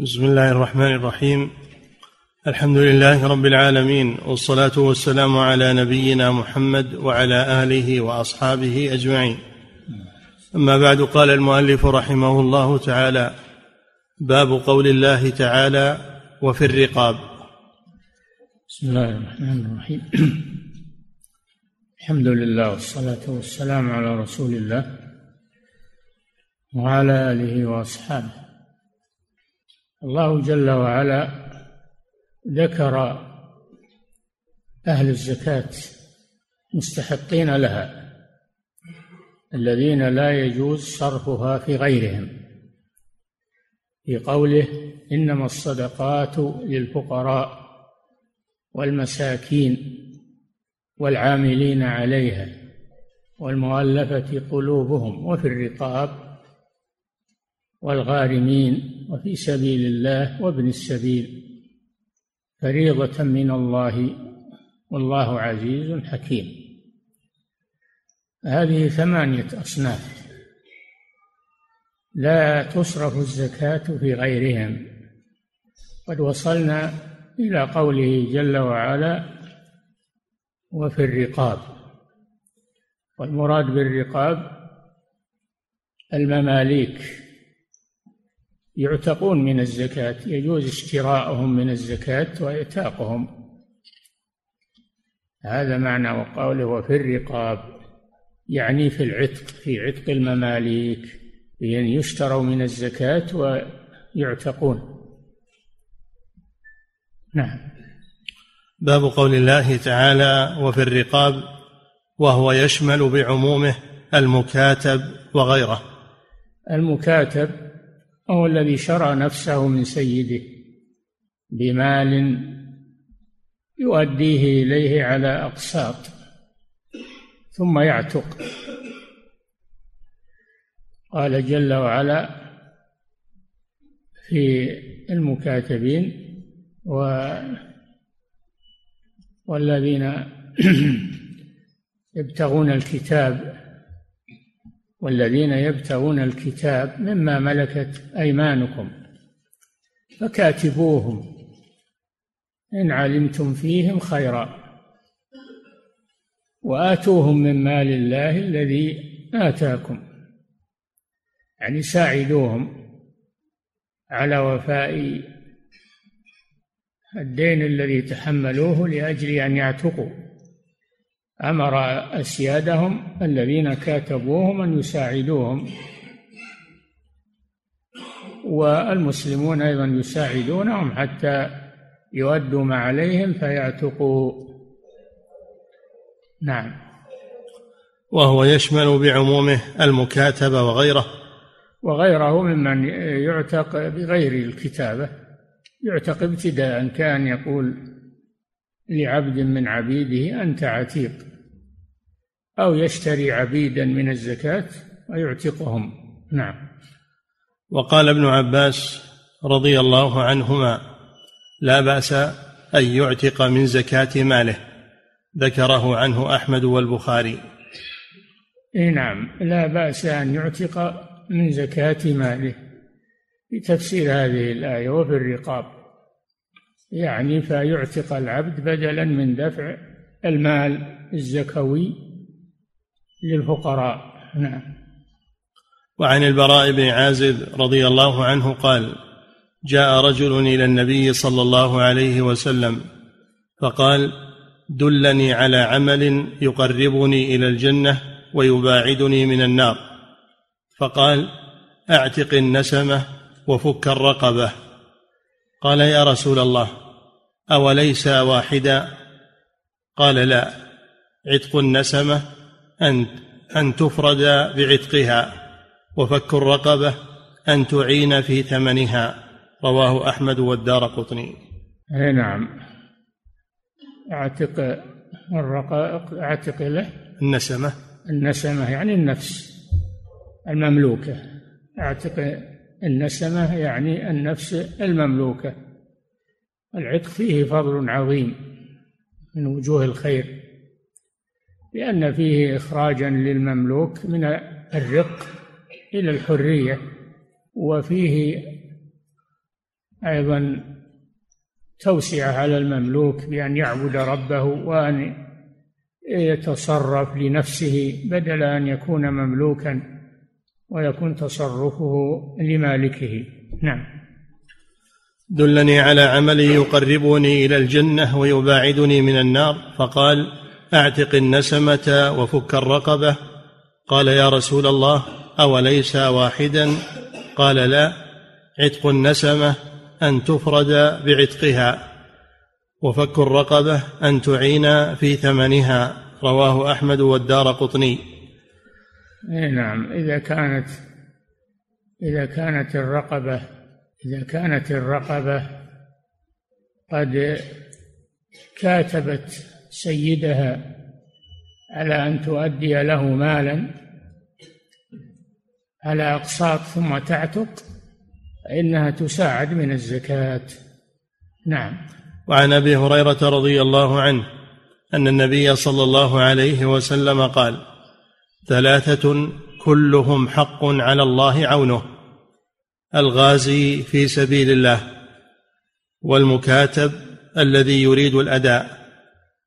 بسم الله الرحمن الرحيم. الحمد لله رب العالمين والصلاة والسلام على نبينا محمد وعلى آله وأصحابه أجمعين. أما بعد قال المؤلف رحمه الله تعالى باب قول الله تعالى وفي الرقاب. بسم الله الرحمن الرحيم. الحمد لله والصلاة والسلام على رسول الله وعلى آله وأصحابه. الله جل وعلا ذكر أهل الزكاة مستحقين لها الذين لا يجوز صرفها في غيرهم. في قوله إنما الصدقات للفقراء والمساكين والعاملين عليها والمؤلفة قلوبهم وفي الرقاب والغارمين وفي سبيل الله وابن السبيل فريضة من الله والله عزيز حكيم. هذه ثمانية أصناف. لا تصرف الزكاة في غيرهم. قد وصلنا إلى قوله جل وعلا وفي الرقاب والمراد بالرقاب المماليك. يعتقون من الزكاة يجوز اشتراؤهم من الزكاة وإعتاقهم. هذا معنى وقوله وفي الرقاب يعني في العتق في عتق المماليك يعني يشتروا من الزكاة ويعتقون. نعم. باب قول الله تعالى وفي الرقاب وهو يشمل بعمومه المكاتب وغيره. المكاتب هو الذي شرى نفسه من سيده بمال يؤديه إليه على أقساط ثم يعتق. قال جل وعلا في المكاتبين و والذين يبتغون الكتاب والذين يبتغون الكتاب مما ملكت أيمانكم فكاتبوهم إن علمتم فيهم خيرا وآتوهم من مال الله الذي آتاكم يعني ساعدوهم على وفاء الدين الذي تحملوه لأجل أن يعتقوا أمر أسيادهم الذين كاتبوهم أن يساعدوهم. والمسلمون أيضا يساعدونهم حتى يؤدوا ما عليهم فيعتقوا. نعم. وهو يشمل بعمومه المكاتبة وغيره. وغيره ممن يعتق بغير الكتابة يعتق ابتداء كان يقول لعبد من عبيده انت عتيق أو يشتري عبيدا من الزكاة ويعتقهم. نعم. وقال ابن عباس رضي الله عنهما لا بأس أن يعتق من زكاة ماله. ذكره عنه أحمد والبخاري. نعم. لا بأس أن يعتق من زكاة ماله. في تفسير هذه الآية وفي الرقاب. يعني فيعتق العبد بدلا من دفع المال الزكوي للفقراء. نعم. وعن البراء بن عازب رضي الله عنه قال جاء رجل إلى النبي صلى الله عليه وسلم فقال دلني على عمل يقربني إلى الجنة ويباعدني من النار. فقال أعتق النسمة وفك الرقبة. قال يا رسول الله أوليس واحدا؟ قال لا عتق النسمة أن أن تفرد بعتقها وفك الرقبة أن تعين في ثمنها. رواه أحمد والدار قطني. أي نعم. أعتق الرقائق أعتق له؟ النسمة. النسمة يعني النفس المملوكة. أعتق النسمة يعني النفس المملوكة. العتق فيه فضل عظيم من وجوه الخير لأن فيه إخراجا للمملوك من الرق إلى الحرية وفيه أيضا توسعة على المملوك بأن يعبد ربه وأن يتصرف لنفسه بدل أن يكون مملوكا. ويكون تصرفه لمالكه. نعم. دلني على عمل يقربني إلى الجنة ويباعدني من النار فقال أعتق النسمة وفك الرقبة. قال يا رسول الله أوليس واحدا؟ قال لا عتق النسمة أن تفرد بعتقها وفك الرقبة أن تعين في ثمنها. رواه أحمد والدار قطني. إيه نعم. إذا كانت إذا كانت الرقبة إذا كانت الرقبة قد كاتبت سيدها على أن تؤدي له مالا على أقساط ثم تعتق فإنها تساعد من الزكاة. نعم. وعن أبي هريرة رضي الله عنه أن النبي صلى الله عليه وسلم قال ثلاثة كلهم حق على الله عونه الغازي في سبيل الله والمكاتب الذي يريد الأداء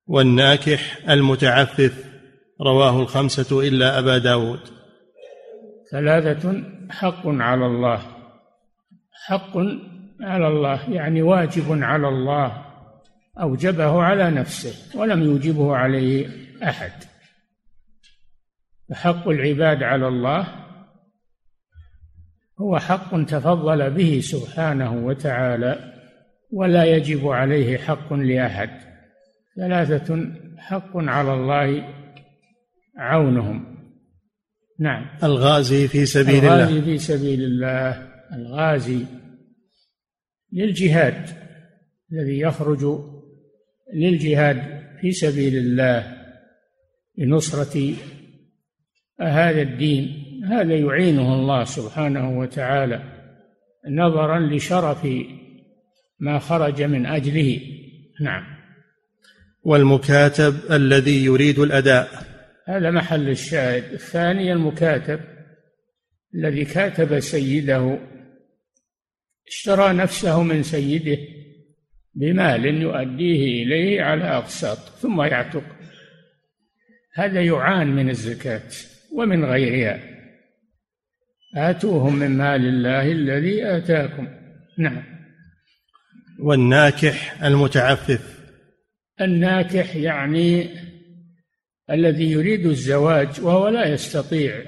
والناكح المتعفف رواه الخمسة إلا أبا داود. ثلاثة حق على الله حق على الله يعني واجب على الله أوجبه على نفسه ولم يوجبه عليه أحد. حق العباد على الله هو حق تفضل به سبحانه وتعالى ولا يجب عليه حق لأحد. ثلاثة حق على الله عونهم. نعم. الغازي في سبيل الغازي الله. الغازي في سبيل الله. الغازي للجهاد الذي يخرج للجهاد في سبيل الله لنصرة هذا الدين؟ هذا يعينه الله سبحانه وتعالى نظرا لشرف ما خرج من أجله. نعم. والمكاتب الذي يريد الأداء. هذا محل الشاهد. الثاني المكاتب الذي كاتب سيده. اشترى نفسه من سيده بمال يؤديه إليه على أقساط ثم يعتق. هذا يعان من الزكاة. ومن غيرها آتوهم من مال الله الذي آتاكم. نعم. والناكح المتعفف. الناكح يعني الذي يريد الزواج وهو لا يستطيع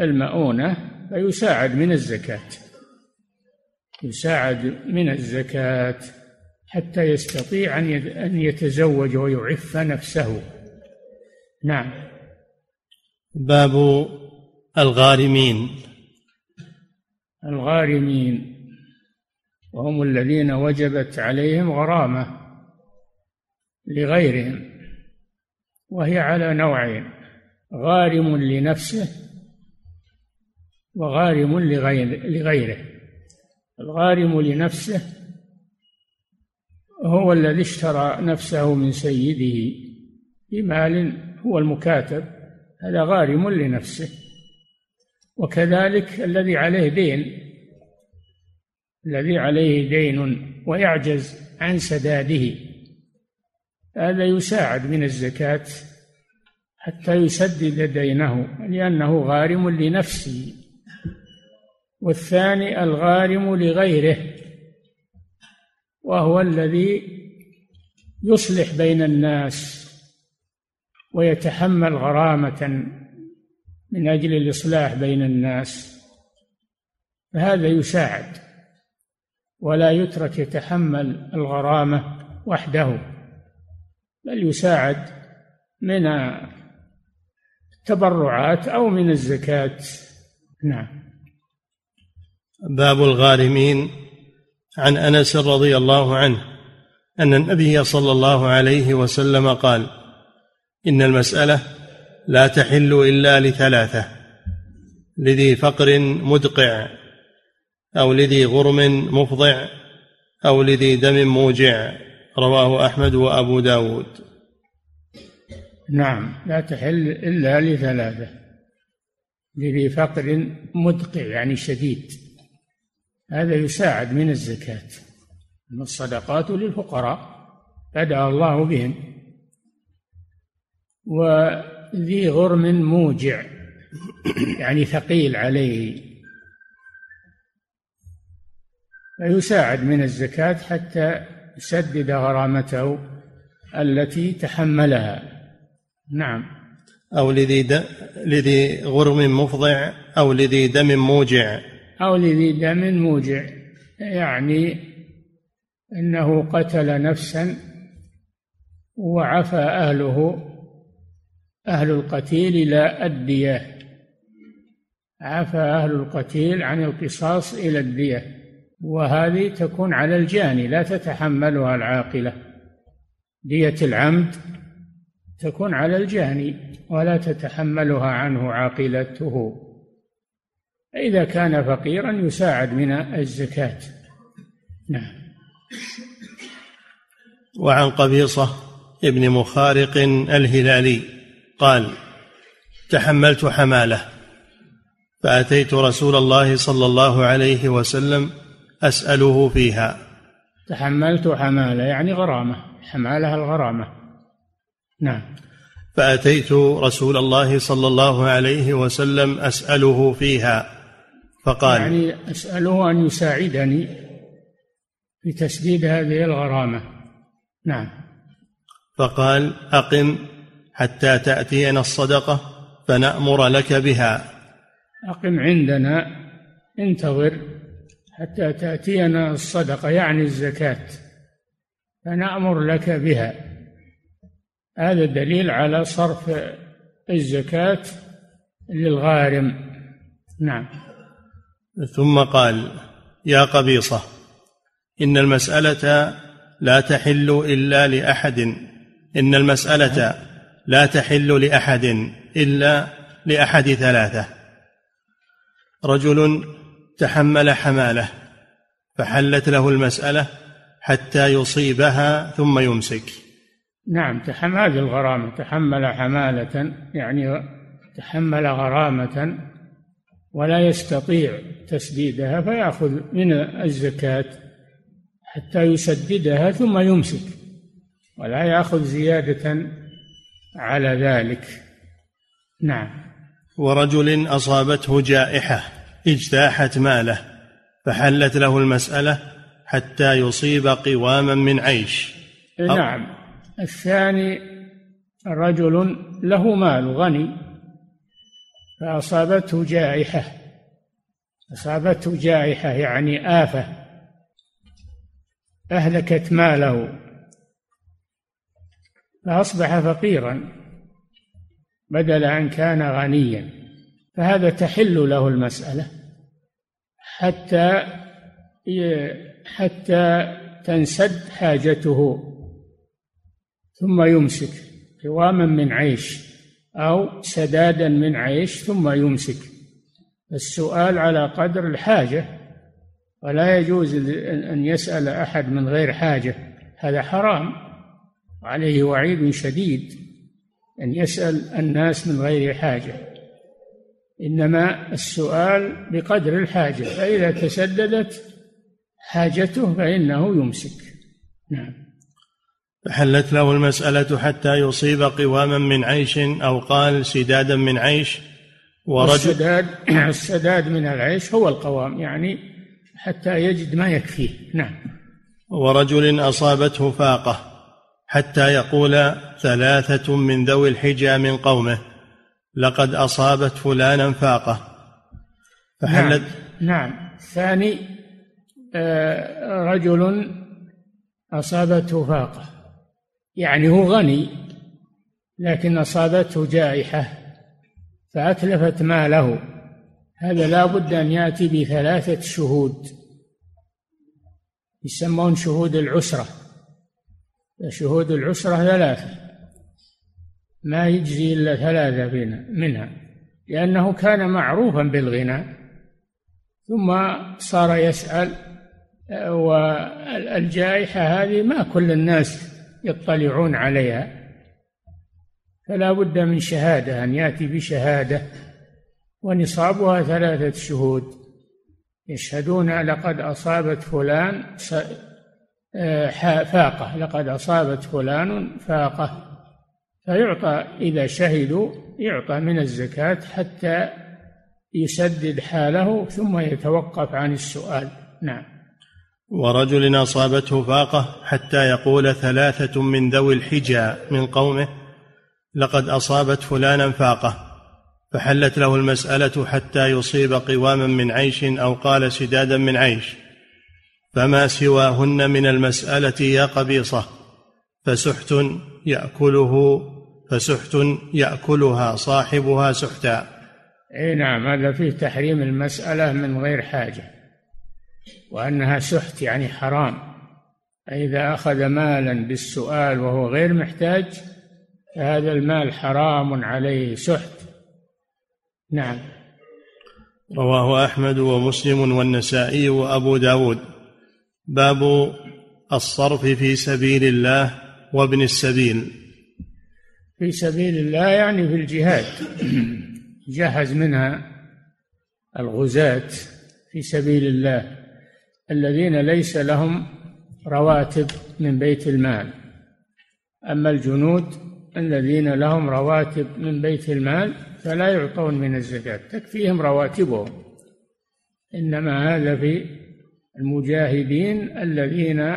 المؤونة فيساعد من الزكاة. يساعد من الزكاة حتى يستطيع أن يتزوج ويعف نفسه. نعم. باب الغارمين. الغارمين وهم الذين وجبت عليهم غرامة لغيرهم وهي على نوعين غارم لنفسه وغارم لغيره. الغارم لنفسه هو الذي اشترى نفسه من سيده بمال هو المكاتب هذا غارم لنفسه. وكذلك الذي عليه دين الذي عليه دين ويعجز عن سداده. هذا يساعد من الزكاة حتى يسدد دينه لأنه غارم لنفسه. والثاني الغارم لغيره وهو الذي يصلح بين الناس. ويتحمل غرامة من أجل الإصلاح بين الناس فهذا يساعد ولا يترك يتحمل الغرامة وحده بل يساعد من التبرعات أو من الزكاة. نعم. باب الغارمين. عن أنس رضي الله عنه أن النبي صلى الله عليه وسلم قال إن المسألة لا تحل إلا لثلاثة لذي فقر مدقع أو لذي غرم مفضع أو لذي دم موجع رواه أحمد وأبو داود. نعم لا تحل إلا لثلاثة لذي فقر مدقع يعني شديد. هذا يساعد من الزكاة. الصدقات للفقراء بدأ الله بهم. وذي غرم موجع يعني ثقيل عليه. فيساعد من الزكاة حتى يسدد غرامته التي تحملها. نعم. أو لذي, د... لذي غرم مفضع أو لذي دم موجع. أو لذي دم موجع. يعني أنه قتل نفسا وعفى أهله أهل القتيل إلى الدية عفى أهل القتيل عن القصاص إلى الدية وهذه تكون على الجاني لا تتحملها العاقلة. دية العمد تكون على الجاني ولا تتحملها عنه عاقلته. إذا كان فقيرا يساعد من الزكاة. نعم. وعن قبيصة ابن مخارق الهلالي. قال تحملت حماله فأتيت رسول الله صلى الله عليه وسلم أسأله فيها. تحملت حمالة يعني غرامة حمالها الغرامة. نعم. فأتيت رسول الله صلى الله عليه وسلم أسأله فيها فقال يعني أسأله أن يساعدني في تسديد هذه الغرامة. نعم. فقال أقم حتى تأتينا الصدقة فنأمر لك بها. أقم عندنا انتظر حتى تأتينا الصدقة يعني الزكاة فنأمر لك بها. هذا دليل على صرف الزكاة للغارم. نعم. ثم قال يا قبيصة إن المسألة لا تحل إلا لأحد. إن المسألة لا تحل لأحد إلا لأحد ثلاثة. رجل تحمل حمالة فحلت له المسألة حتى يصيبها ثم يمسك. نعم تحمل الغرامة تحمل حمالة يعني تحمل غرامة ولا يستطيع تسديدها فيأخذ من الزكاة حتى يسددها ثم يمسك ولا يأخذ زيادة على ذلك. نعم. ورجل أصابته جائحة اجتاحت ماله فحلت له المسألة حتى يصيب قواما من عيش. نعم. الثاني رجل له مال غني فأصابته جائحة. أصابته جائحة يعني آفة. أهلكت ماله. فأصبح فقيرا بدل أن كان غنيا. فهذا تحل له المسألة حتى حتى تنسد حاجته ثم يمسك قواما من عيش أو سدادا من عيش ثم يمسك. السؤال على قدر الحاجة ولا يجوز أن يسأل أحد من غير حاجة هذا حرام. وعليه وعيد شديد أن يسأل الناس من غير حاجة. إنما السؤال بقدر الحاجة فإذا تسددت حاجته فإنه يمسك. نعم. فحلت له المسألة حتى يصيب قواما من عيش أو قال سدادا من عيش ورجل السداد السداد من العيش هو القوام يعني حتى يجد ما يكفيه. نعم. ورجل أصابته فاقة. حتى يقول ثلاثة من ذوي الحجى من قومه لقد أصابت فلانا فاقة. فحلت نعم, نعم. ثاني آه، رجل أصابته فاقة. يعني هو غني لكن أصابته جائحة فأتلفت ماله. هذا لا بد أن يأتي بثلاثة شهود يسمون شهود العسرة. شهود العسرة ثلاثة. ما يجزي إلا ثلاثة منها لأنه كان معروفا بالغنى ثم صار يسأل والجائحة هذه ما كل الناس يطلعون عليها فلا بد من شهادة أن يأتي بشهادة ونصابها ثلاثة شهود. يشهدون لقد أصابت فلان فاقة لقد أصابت فلان فاقة. فيعطى إذا شهدوا يعطى من الزكاة حتى يسدد حاله ثم يتوقف عن السؤال. نعم. ورجل أصابته فاقة حتى يقول ثلاثة من ذوي الحجى من قومه لقد أصابت فلانا فاقة. فحلت له المسألة حتى يصيب قواما من عيش أو قال سدادا من عيش. فما سواهن من المسألة يا قبيصة فسحت يأكله فسحت يأكلها صاحبها سحتا. أي نعم هذا فيه تحريم المسألة من غير حاجة وأنها سحت يعني حرام. إذا أخذ مالا بالسؤال وهو غير محتاج فهذا المال حرام عليه سحت. نعم. رواه أحمد ومسلم والنسائي وأبو داود. باب الصرف في سبيل الله وابن السبيل. في سبيل الله يعني في الجهاد. جهز منها الغزاة في سبيل الله الذين ليس لهم رواتب من بيت المال. أما الجنود الذين لهم رواتب من بيت المال فلا يعطون من الزكاة تكفيهم رواتبهم. إنما هذا في المجاهدين الذين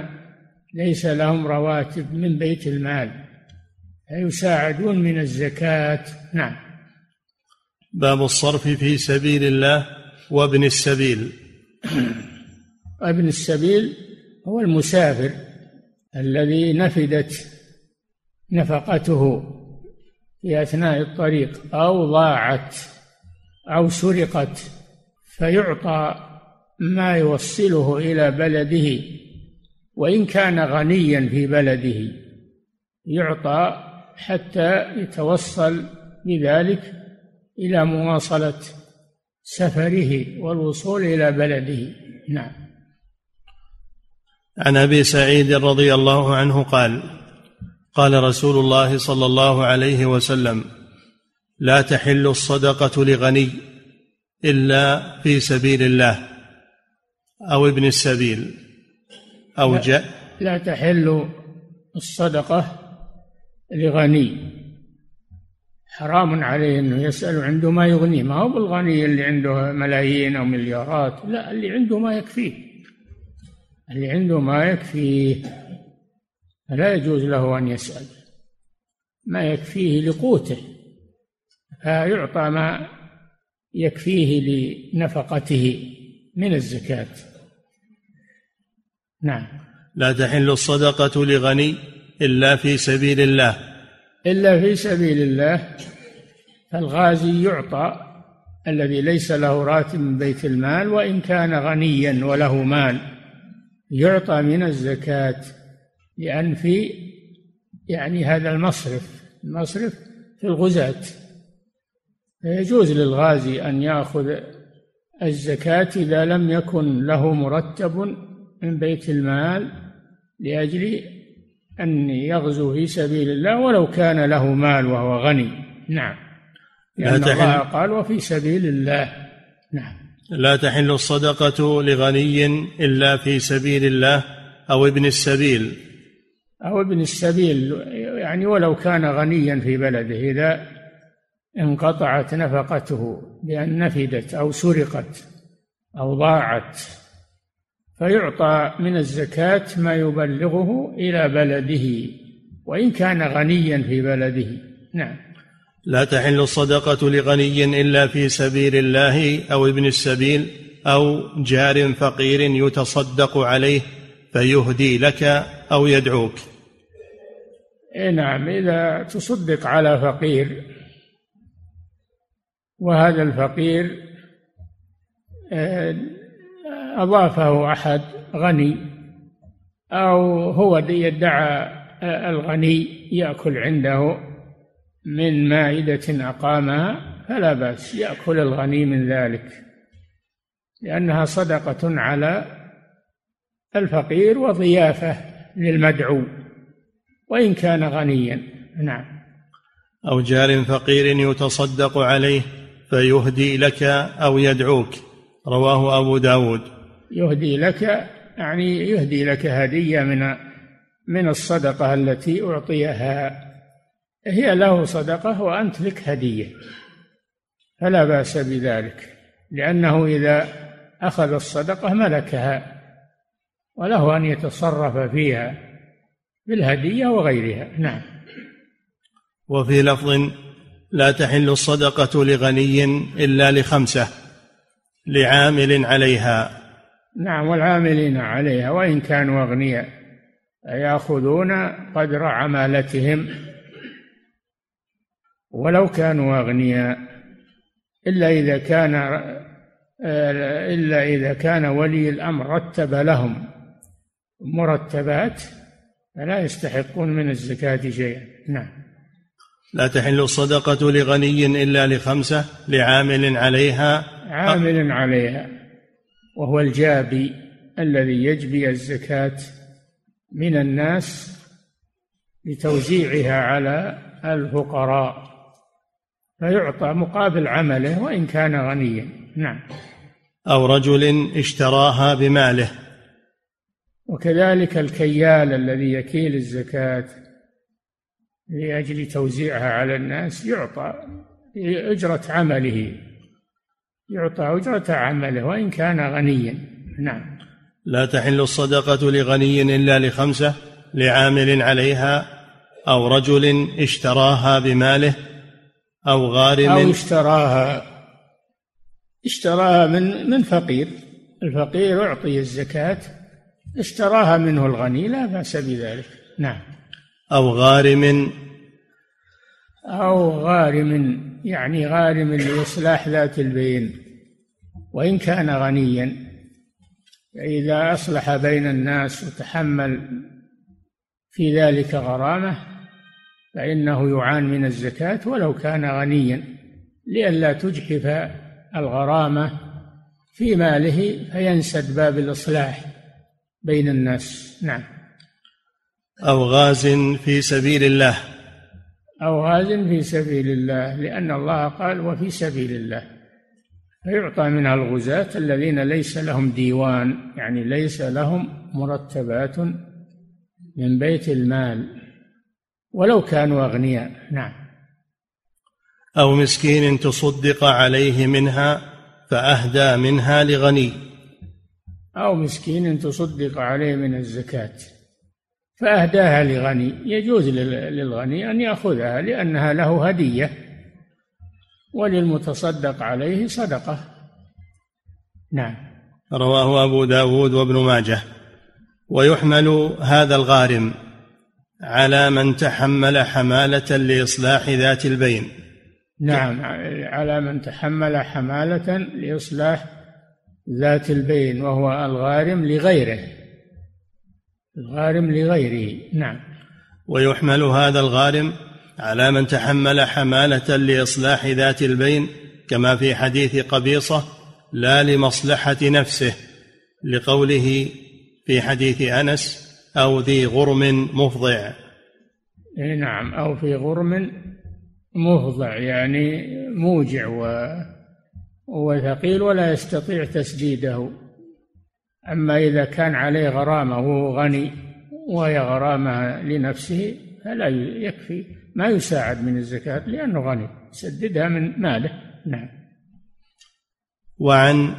ليس لهم رواتب من بيت المال فيساعدون من الزكاة. نعم. باب الصرف في سبيل الله وابن السبيل. ابن السبيل هو المسافر الذي نفدت نفقته في أثناء الطريق أو ضاعت أو سرقت فيعطى ما يوصله إلى بلده وإن كان غنيا في بلده يعطى حتى يتوصل بذلك إلى مواصلة سفره والوصول إلى بلده. نعم. عن أبي سعيد رضي الله عنه قال قال رسول الله صلى الله عليه وسلم لا تحل الصدقة لغني إلا في سبيل الله. أو ابن السبيل أو جاء. لا تحل الصدقة لغني. حرام عليه إنه يسأل عنده ما يغنيه. ما هو بالغني اللي عنده ملايين أو مليارات. لا اللي عنده ما يكفيه. اللي عنده ما يكفيه فلا يجوز له أن يسأل. ما يكفيه لقوته. فيعطى ما يكفيه لنفقته من الزكاة. نعم. لا تحل الصدقة لغني إلا في سبيل الله. إلا في سبيل الله فالغازي يعطى الذي ليس له راتب من بيت المال وإن كان غنيا وله مال يعطى من الزكاة. لأن في يعني هذا المصرف المصرف في الغزاة. فيجوز للغازي أن يأخذ الزكاة إذا لم يكن له مرتب من بيت المال لأجل أن يغزو في سبيل الله ولو كان له مال وهو غني. نعم. لأن الله قال وفي سبيل الله. نعم. لا تحل الصدقة لغني إلا في سبيل الله أو ابن السبيل. أو ابن السبيل يعني ولو كان غنيا في بلده إذا انقطعت نفقته بأن نفدت أو سرقت أو ضاعت فيعطى من الزكاة ما يبلغه إلى بلده وإن كان غنيا في بلده. نعم. لا تحل الصدقة لغني إلا في سبيل الله أو ابن السبيل أو جار فقير يتصدق عليه فيهدي لك أو يدعوك. نعم إذا تصدق على فقير وهذا الفقير آه، أضافه أحد غني أو هو يدعى الغني يأكل عنده من مائدة أقامها فلا بأس يأكل الغني من ذلك لأنها صدقة على الفقير وضيافة للمدعو وإن كان غنيا. نعم. أو جار فقير يتصدق عليه فيهدي لك أو يدعوك رواه أبو داود. يهدي لك يعني يهدي لك هدية من من الصدقة التي أعطيها. هي له صدقة وأنت لك هدية. فلا بأس بذلك لأنه إذا أخذ الصدقة ملكها وله أن يتصرف فيها بالهدية وغيرها. نعم. وفي لفظ لا تحل الصدقة لغني إلا لخمسة لعامل عليها. نعم والعاملين عليها وإن كانوا أغنياء يأخذون قدر عمالتهم. ولو كانوا أغنياء إلا إذا كان إلا إذا كان ولي الأمر رتب لهم. مرتبات فلا يستحقون من الزكاة شيئا. نعم. لا تحل الصدقة لغني إلا لخمسة لعامل عليها. عامل عليها. وهو الجابي الذي يجبي الزكاة من الناس لتوزيعها على الفقراء فيعطى مقابل عمله وإن كان غنيا. نعم. أو رجل اشتراها بماله. وكذلك الكيال الذي يكيل الزكاة لأجل توزيعها على الناس يعطى أجرة عمله. يعطى أجرة عمله وإن كان غنيا. نعم. لا تحل الصدقة لغني إلا لخمسة لعامل عليها أو رجل اشتراها بماله أو غارم أو اشتراها اشتراها من من فقير. الفقير أعطي الزكاة اشتراها منه الغني لا بأس بذلك. نعم. أو غارم أو غارم يعني غارم لإصلاح ذات البين وإن كان غنيا فإذا أصلح بين الناس وتحمل في ذلك غرامة فإنه يعان من الزكاة ولو كان غنيا لئلا تجحف الغرامة في ماله فينسد باب الإصلاح بين الناس. نعم. أو غاز في سبيل الله. أو غاز في سبيل الله لأن الله قال وفي سبيل الله. فيعطى منها الغزاة الذين ليس لهم ديوان يعني ليس لهم مرتبات من بيت المال ولو كانوا أغنياء. نعم. أو مسكين تصدق عليه منها فأهدى منها لغني. أو مسكين تصدق عليه من الزكاة. فأهداها لغني. يجوز للغني أن يأخذها لأنها له هدية وللمتصدق عليه صدقة. نعم. رواه أبو داود وابن ماجه. ويحمل هذا الغارم على من تحمل حمالة لإصلاح ذات البين. نعم على من تحمل حمالة لإصلاح ذات البين وهو الغارم لغيره. الغارم لغيره. نعم. ويحمل هذا الغارم على من تحمل حمالة لإصلاح ذات البين كما في حديث قبيصة لا لمصلحة نفسه لقوله في حديث أنس أو ذي غرم مفضع. نعم أو في غرم مفضع يعني موجع و وثقيل ولا يستطيع تسديده. أما إذا كان عليه غرامة وهو غني وهي غرامة لنفسه فلا يكفي ما يساعد من الزكاة لأنه غني. سددها من ماله. نعم. وعن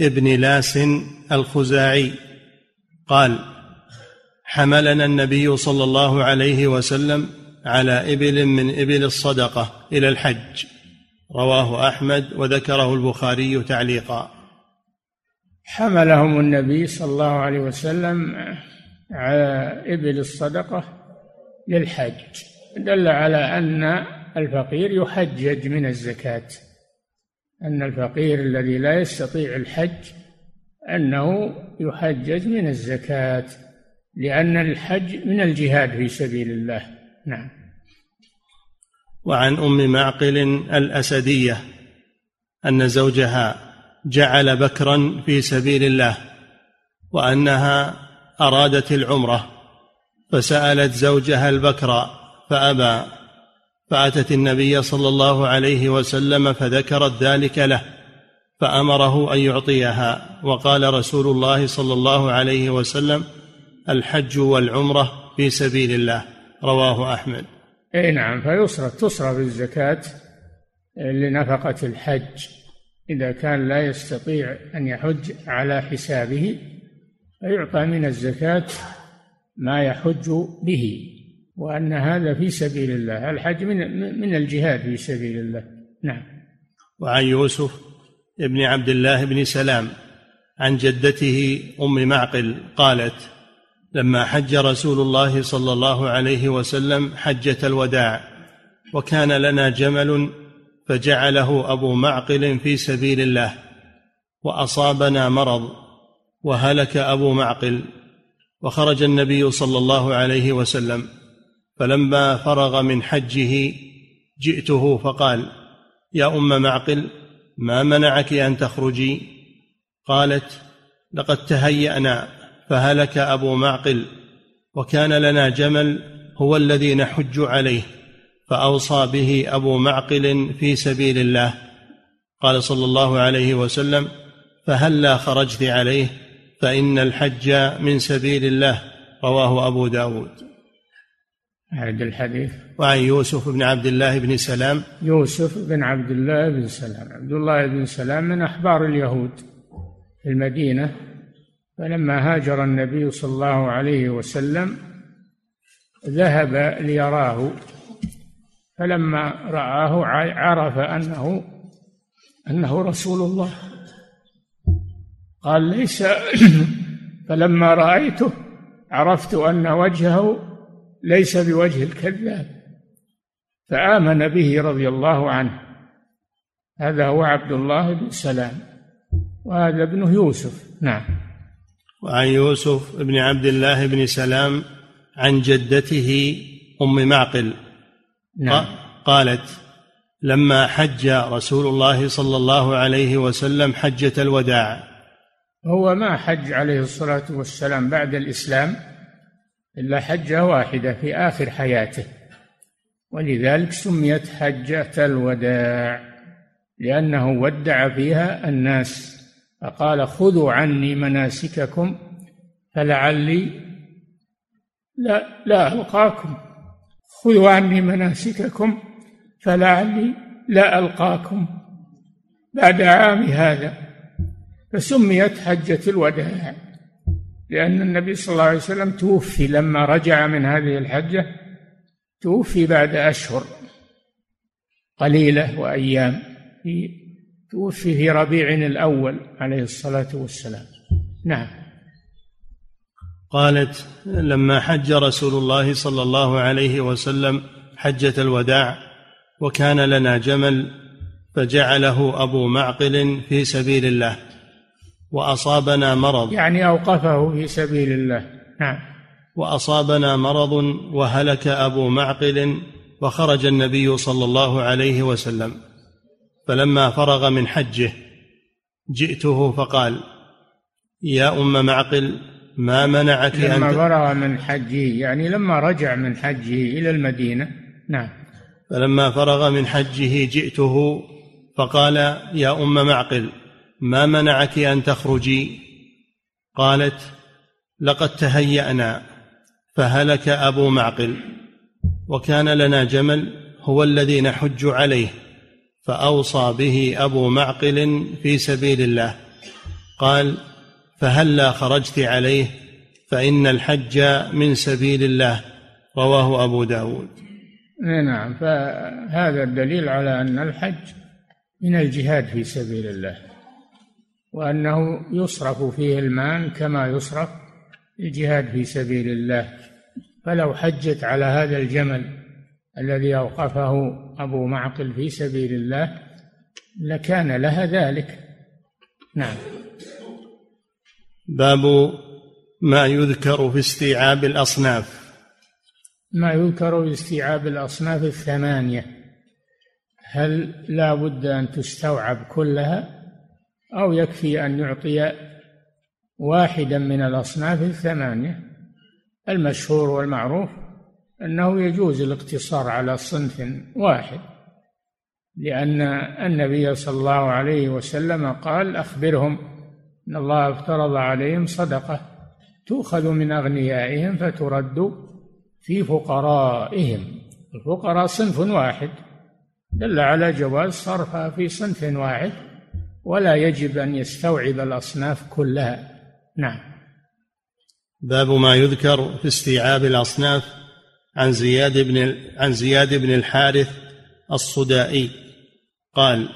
ابن لاس الخزاعي قال حملنا النبي صلى الله عليه وسلم على إبل من إبل الصدقة إلى الحج. رواه أحمد وذكره البخاري تعليقا. حملهم النبي صلى الله عليه وسلم على إبل الصدقة للحج. دل على أن الفقير يحجج من الزكاة. أن الفقير الذي لا يستطيع الحج أنه يحجج من الزكاة لأن الحج من الجهاد في سبيل الله. نعم. وعن أم معقل الأسدية أن زوجها جعل بكرا في سبيل الله وأنها أرادت العمرة فسألت زوجها البكر فأبى فأتت النبي صلى الله عليه وسلم فذكرت ذلك له فأمره أن يعطيها وقال رسول الله صلى الله عليه وسلم الحج والعمرة في سبيل الله. رواه أحمد. أي نعم فيصرف تصرف الزكاة لنفقة الحج. إذا كان لا يستطيع أن يحج على حسابه فيعطى من الزكاة ما يحج به. وأن هذا في سبيل الله الحج من من الجهاد في سبيل الله. نعم. وعن يوسف ابن عبد الله بن سلام عن جدته أم معقل قالت لما حج رسول الله صلى الله عليه وسلم حجة الوداع وكان لنا جمل فجعله أبو معقل في سبيل الله وأصابنا مرض وهلك أبو معقل وخرج النبي صلى الله عليه وسلم فلما فرغ من حجه جئته فقال يا أم معقل ما منعك أن تخرجي؟ قالت لقد تهيأنا فهلك أبو معقل وكان لنا جمل هو الذي نحج عليه. فأوصى به أبو معقل في سبيل الله. قال صلى الله عليه وسلم فهلا خرجت عليه فإن الحج من سبيل الله. رواه أبو داود. أعد الحديث. وعن يوسف بن عبد الله بن سلام. يوسف بن عبد الله بن سلام. عبد الله بن سلام من أحبار اليهود في المدينة فلما هاجر النبي صلى الله عليه وسلم ذهب ليراه. فلما رآه عرف أنه أنه رسول الله. قال ليس. فلما رأيته عرفت أن وجهه ليس بوجه الكذاب فآمن به رضي الله عنه. هذا هو عبد الله بن سلام وهذا ابنه يوسف. نعم. وعن يوسف بن عبد الله بن سلام عن جدته أم معقل. نعم. قالت لما حج رسول الله صلى الله عليه وسلم حجة الوداع. هو ما حج عليه الصلاة والسلام بعد الإسلام إلا حجة واحدة في آخر حياته. ولذلك سميت حجة الوداع لأنه ودع فيها الناس فقال خذوا عني مناسككم فلعلي لا لا ألقاكم. خذوا عني مناسككم فلعلي لا ألقاكم. بعد عام هذا فسميت حجة الوداع لأن النبي صلى الله عليه وسلم توفي لما رجع من هذه الحجة توفي بعد أشهر قليلة وأيام. في توفي في ربيع الأول عليه الصلاة والسلام. نعم. قالت لما حج رسول الله صلى الله عليه وسلم حجة الوداع وكان لنا جمل فجعله أبو معقل في سبيل الله وأصابنا مرض. يعني أوقفه في سبيل الله. نعم. وأصابنا مرض وهلك أبو معقل وخرج النبي صلى الله عليه وسلم. فلما فرغ من حجه جئته فقال يا أم معقل ما منعك لما أن فرغ من حجه يعني لما رجع من حجه إلى المدينة. نعم. فلما فرغ من حجه جئته فقال يا أم معقل ما منعك أن تخرجي؟ قالت لقد تهيأنا فهلك أبو معقل وكان لنا جمل هو الذي نحج عليه فأوصى به أبو معقل في سبيل الله. قال فهلا خرجت عليه؟ فإن الحج من سبيل الله رواه أبو داود. نعم فهذا الدليل على أن الحج من الجهاد في سبيل الله وأنه يصرف فيه المال كما يصرف الجهاد في سبيل الله. فلو حجت على هذا الجمل الذي أوقفه أبو معقل في سبيل الله لكان لها ذلك. نعم. باب ما يذكر في استيعاب الأصناف. ما يذكر في استيعاب الأصناف الثمانية. هل لا بد أن تستوعب كلها أو يكفي أن يعطي واحدا من الأصناف الثمانية؟ المشهور والمعروف أنه يجوز الاقتصار على صنف واحد لأن النبي صلى الله عليه وسلم قال أخبرهم أن الله افترض عليهم صدقة. تؤخذ من أغنيائهم فترد في فقرائهم. الفقراء صنف واحد. دل على جواز صرفها في صنف واحد. ولا يجب أن يستوعب الأصناف كلها. نعم. باب ما يذكر في استيعاب الأصناف عن زياد بن عن زياد بن الحارث الصدائي. قال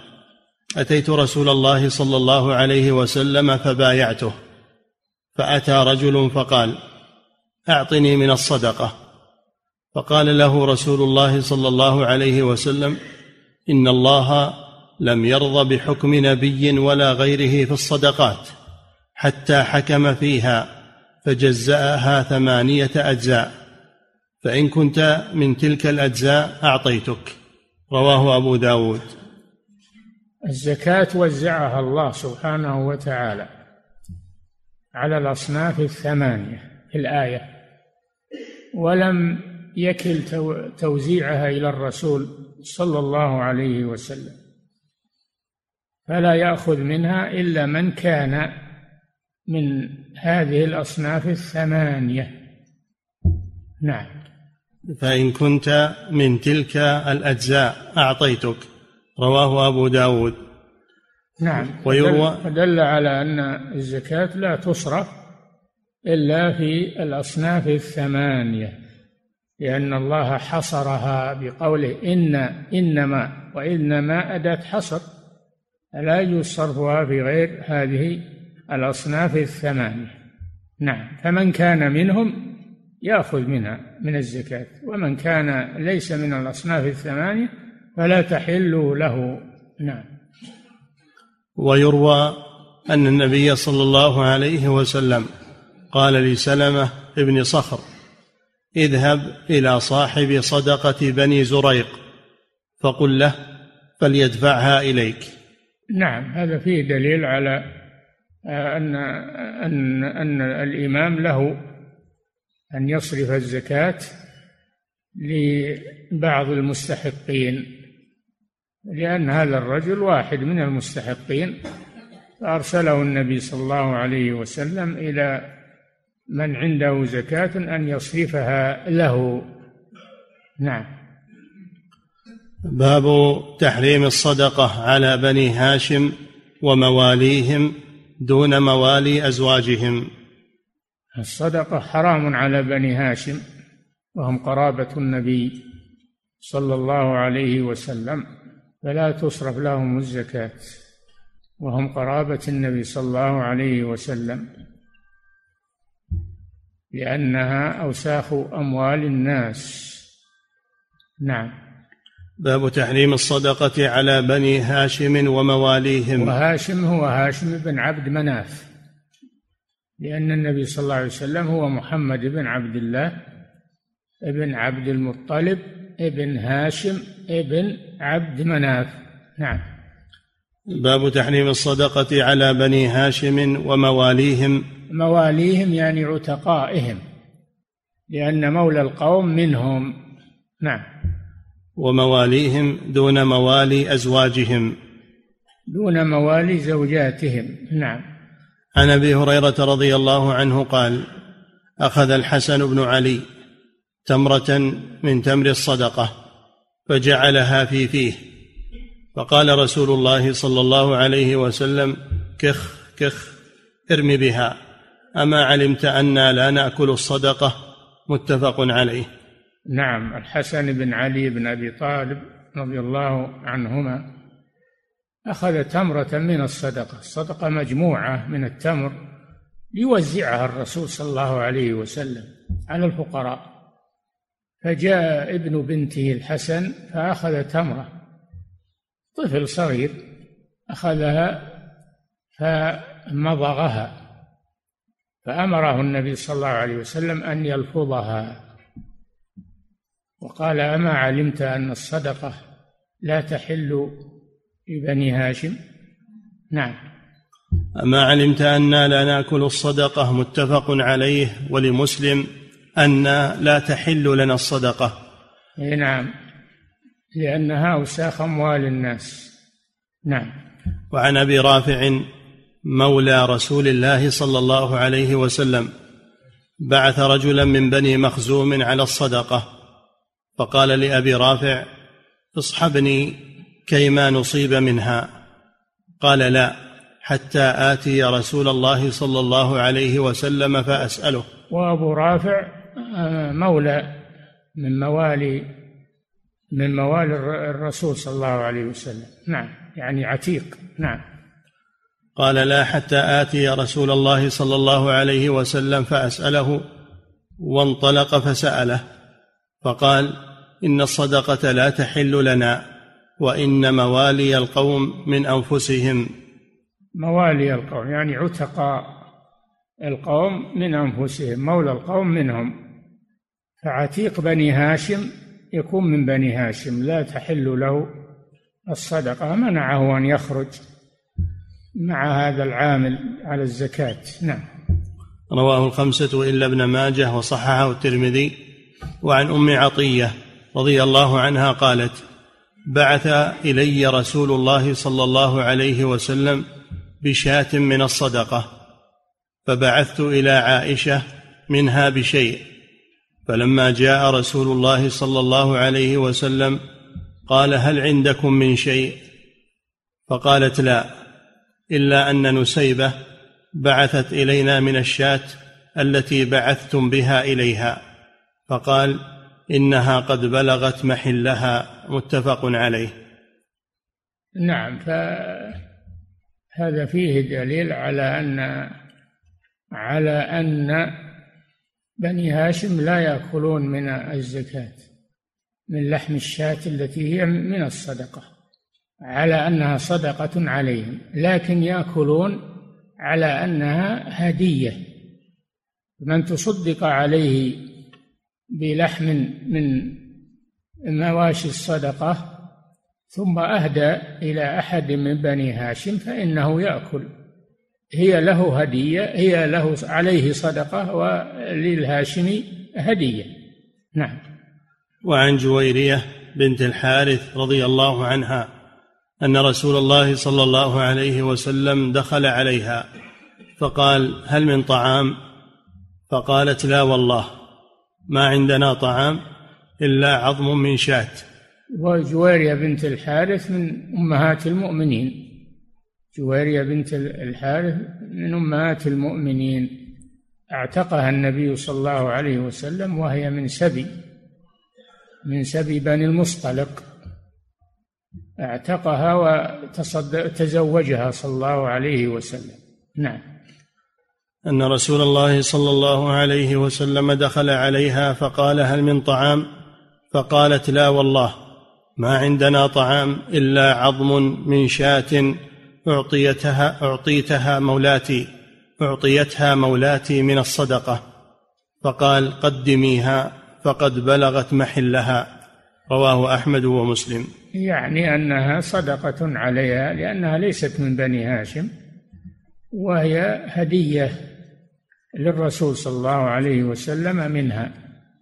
أتيت رسول الله صلى الله عليه وسلم فبايعته فأتى رجل فقال أعطني من الصدقة. فقال له رسول الله صلى الله عليه وسلم إن الله لم يرض بحكم نبي ولا غيره في الصدقات حتى حكم فيها فجزأها ثمانية أجزاء. فإن كنت من تلك الأجزاء أعطيتك. رواه أبو داود. الزكاة وزعها الله سبحانه وتعالى على الأصناف الثمانية في الآية. ولم يكل توزيعها إلى الرسول صلى الله عليه وسلم. فلا يأخذ منها إلا من كان من هذه الأصناف الثمانية. نعم. فإن كنت من تلك الأجزاء أعطيتك. رواه أبو داود. نعم. ويروى دل على أن الزكاة لا تصرف إلا في الأصناف الثمانية لأن الله حصرها بقوله إن إنما وإنما أداة حصر لا يجوز صرفها في غير هذه الأصناف الثمانية. نعم. فمن كان منهم يأخذ منها من الزكاة ومن كان ليس من الأصناف الثمانية فلا تحل له. نعم. ويروى أن النبي صلى الله عليه وسلم قال لسلمة ابن صخر اذهب إلى صاحب صدقة بني زريق. فقل له فليدفعها إليك. نعم هذا فيه دليل على أن أن أن الإمام له أن يصرف الزكاة لبعض المستحقين. لأن هذا الرجل واحد من المستحقين. فأرسله النبي صلى الله عليه وسلم إلى من عنده زكاة أن يصرفها له. نعم. باب تحريم الصدقة على بني هاشم ومواليهم دون موالي أزواجهم. الصدقة حرام على بني هاشم وهم قرابة النبي صلى الله عليه وسلم. فلا تصرف لهم الزكاة وهم قرابة النبي صلى الله عليه وسلم لأنها أوساخ أموال الناس. نعم. باب تحريم الصدقة على بني هاشم ومواليهم. وهاشم هو هاشم بن عبد مناف لأن النبي صلى الله عليه وسلم هو محمد بن عبد الله ابن عبد المطلب ابن هاشم ابن عبد مناف. نعم. باب تحريم الصدقة على بني هاشم ومواليهم. مواليهم يعني عتقائهم لأن مولى القوم منهم. نعم. ومواليهم دون موالي أزواجهم. دون موالي زوجاتهم. نعم. عن أبي هريرة رضي الله عنه قال أخذ الحسن بن علي تمرة من تمر الصدقة فجعلها في فيه. فقال رسول الله صلى الله عليه وسلم كخ كخ ارم بها. أما علمت أنا لا نأكل الصدقة. متفق عليه. نعم الحسن بن علي بن أبي طالب رضي الله عنهما أخذ تمرة من الصدقة. الصدقة مجموعة من التمر ليوزعها الرسول صلى الله عليه وسلم على الفقراء. فجاء ابن بنته الحسن فاخذ تمرة طفل صغير أخذها فمضغها فأمره النبي صلى الله عليه وسلم أن يلفظها وقال أما علمت أن الصدقة لا تحل لبني هاشم؟ نعم. أما علمت أنا لا نأكل الصدقة متفق عليه ولمسلم أن لا تحل لنا الصدقة. نعم. لأنها أوساخ أموال الناس. نعم. وعن أبي رافع مولى رسول الله صلى الله عليه وسلم بعث رجلا من بني مخزوم على الصدقة. فقال لأبي رافع اصحبني كيما نصيب منها. قال لا حتى آتي رسول الله صلى الله عليه وسلم فأسأله. وأبو رافع مولى من موالي من موالي الرسول صلى الله عليه وسلم. نعم يعني عتيق. نعم. قال لا حتى آتي رسول الله صلى الله عليه وسلم فأسأله وانطلق فسأله فقال إن الصدقة لا تحل لنا وإن موالي القوم من أنفسهم. موالي القوم يعني عتقاء القوم من أنفسهم مولى القوم منهم. فعتيق بني هاشم يكون من بني هاشم لا تحل له الصدقة. منعه أن يخرج مع هذا العامل على الزكاة. نعم. رواه الخمسة إلا ابن ماجه وصححه الترمذي. وعن أم عطية رضي الله عنها قالت بعث إلي رسول الله صلى الله عليه وسلم بشاة من الصدقة فبعثت إلى عائشة منها بشيء. فلما جاء رسول الله صلى الله عليه وسلم قال هل عندكم من شيء؟ فقالت لا إلا أن نسيبة بعثت إلينا من الشاة التي بعثتم بها إليها. فقال إنها قد بلغت محلها متفق عليه. نعم فهذا فيه دليل على ان على أن بني هاشم لا يأكلون من الزكاة من لحم الشاة التي هي من الصدقة على أنها صدقة عليهم لكن يأكلون على أنها هدية. من تصدق عليه بلحم من مواشي الصدقة ثم أهدى إلى أحد من بني هاشم فإنه يأكل. هي له هدية هي له عليه صدقة وللهاشمي هدية. نعم. وعن جويرية بنت الحارث رضي الله عنها أن رسول الله صلى الله عليه وسلم دخل عليها فقال هل من طعام؟ فقالت لا والله ما عندنا طعام إلا عظم من شاة. وجويرية بنت الحارث من أمهات المؤمنين. جويرية بنت الحارث من أمهات المؤمنين. اعتقها النبي صلى الله عليه وسلم وهي من سبي من سبي بني المصطلق. اعتقها وتزوجها صلى الله عليه وسلم. نعم. أن رسول الله صلى الله عليه وسلم دخل عليها فقال هل من طعام؟ فقالت لا والله ما عندنا طعام إلا عظم من شاة أعطيتها أعطيتها مولاتي أعطيتها مولاتي من الصدقة. فقال قدميها فقد بلغت محلها. رواه أحمد ومسلم. يعني أنها صدقة عليها لأنها ليست من بني هاشم وهي هدية للرسول صلى الله عليه وسلم منها.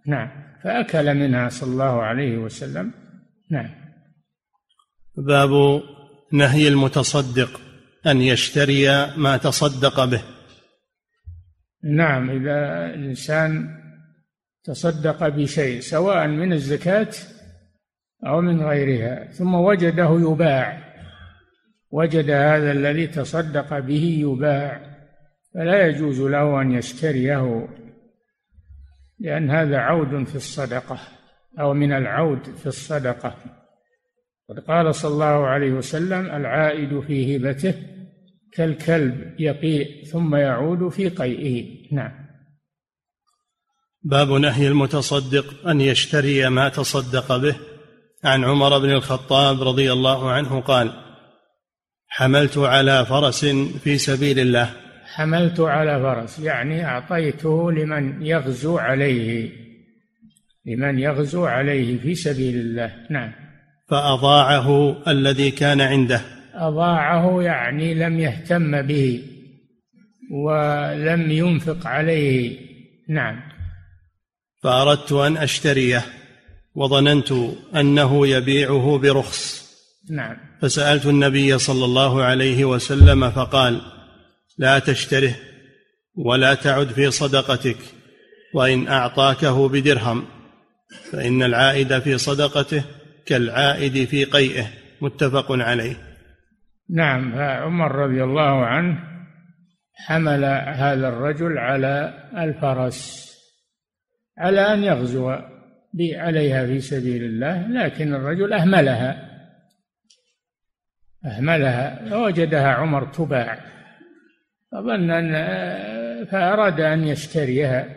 نعم. فأكل منها صلى الله عليه وسلم. نعم. باب نهي المتصدق أن يشتري ما تصدق به. نعم إذا الإنسان تصدق بشيء سواء من الزكاة أو من غيرها ثم وجده يباع. وجد هذا الذي تصدق به يباع فلا يجوز له أن يشتريه لأن هذا عود في الصدقة أو من العود في الصدقة. قد قال صلى الله عليه وسلم العائد في هبته كالكلب يقيء ثم يعود في قيئه. نعم. باب نهي المتصدق أن يشتري ما تصدق به. عن عمر بن الخطاب رضي الله عنه قال حملت على فرس في سبيل الله. حملت على فرس يعني أعطيته لمن يغزو عليه لمن يغزو عليه في سبيل الله. نعم. فأضاعه الذي كان عنده. أضاعه يعني لم يهتم به ولم ينفق عليه. نعم. فأردت أن أشتريه وظننت أنه يبيعه برخص. نعم. فسألت النبي صلى الله عليه وسلم فقال لا تشتره ولا تعد في صدقتك وإن أعطاكه بدرهم فإن العائد في صدقته كالعائد في قيئه متفق عليه. نعم فعمر رضي الله عنه حمل هذا الرجل على الفرس على أن يغزو عليها في سبيل الله لكن الرجل أهملها. أهملها فوجدها عمر تباع فظن أن فأراد أن يشتريها.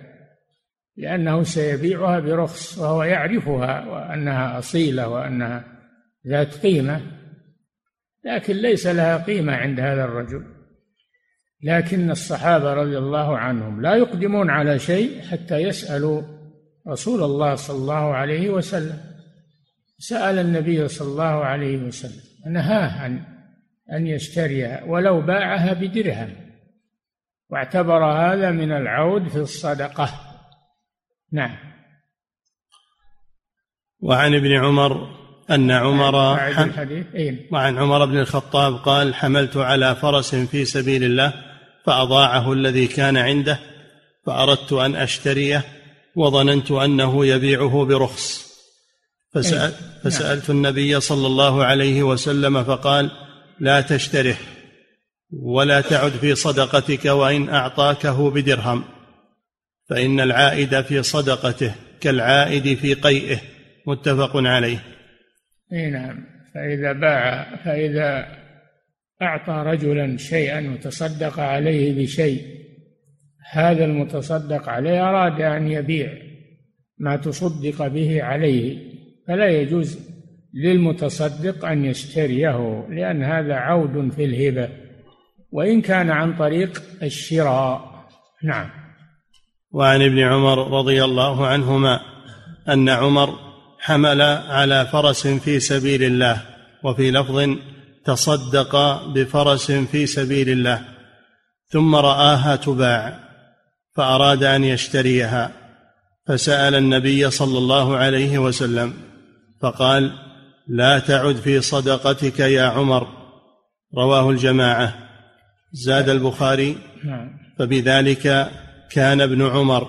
لأنه سيبيعها برخص وهو يعرفها وأنها أصيلة وأنها ذات قيمة لكن ليس لها قيمة عند هذا الرجل. لكن الصحابة رضي الله عنهم لا يقدمون على شيء حتى يسألوا رسول الله صلى الله عليه وسلم. سأل النبي صلى الله عليه وسلم نهاه عن أن يشتريها ولو باعها بدرهم واعتبر هذا من العود في الصدقة. نعم وعن ابن عمر أن عمر حم... الحديث إيه؟ وعن عمر بن الخطاب قال حملت على فرس في سبيل الله فأضاعه الذي كان عنده فأردت أن أشتريه وظننت أنه يبيعه برخص فسأل إيه؟ فسألت نعم. النبي صلى الله عليه وسلم فقال لا تشتره ولا تعد في صدقتك وإن أعطاكه بدرهم فإن العائد في صدقته كالعائد في قيئه متفق عليه. إي نعم. فإذا باع فإذا أعطى رجلا شيئا وتصدق عليه بشيء هذا المتصدق عليه أراد أن يبيع ما تصدق به عليه. فلا يجوز للمتصدق أن يشتريه لأن هذا عود في الهبة. وإن كان عن طريق الشراء. نعم. وعن ابن عمر رضي الله عنهما أن عمر حمل على فرس في سبيل الله وفي لفظ تصدق بفرس في سبيل الله ثم رآها تباع فأراد أن يشتريها فسأل النبي صلى الله عليه وسلم فقال لا تعد في صدقتك يا عمر. رواه الجماعة. زاد البخاري. نعم. فبذلك كان ابن عمر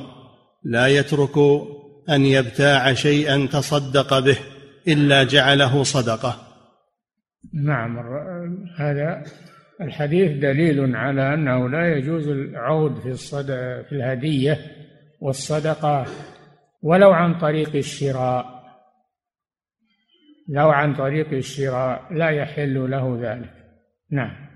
لا يترك أن يبتاع شيئا تصدق به إلا جعله صدقة. نعم هذا الحديث دليل على أنه لا يجوز العود في الصدقه في الهدية والصدقة ولو عن طريق الشراء. لو عن طريق الشراء لا يحل له ذلك. نعم.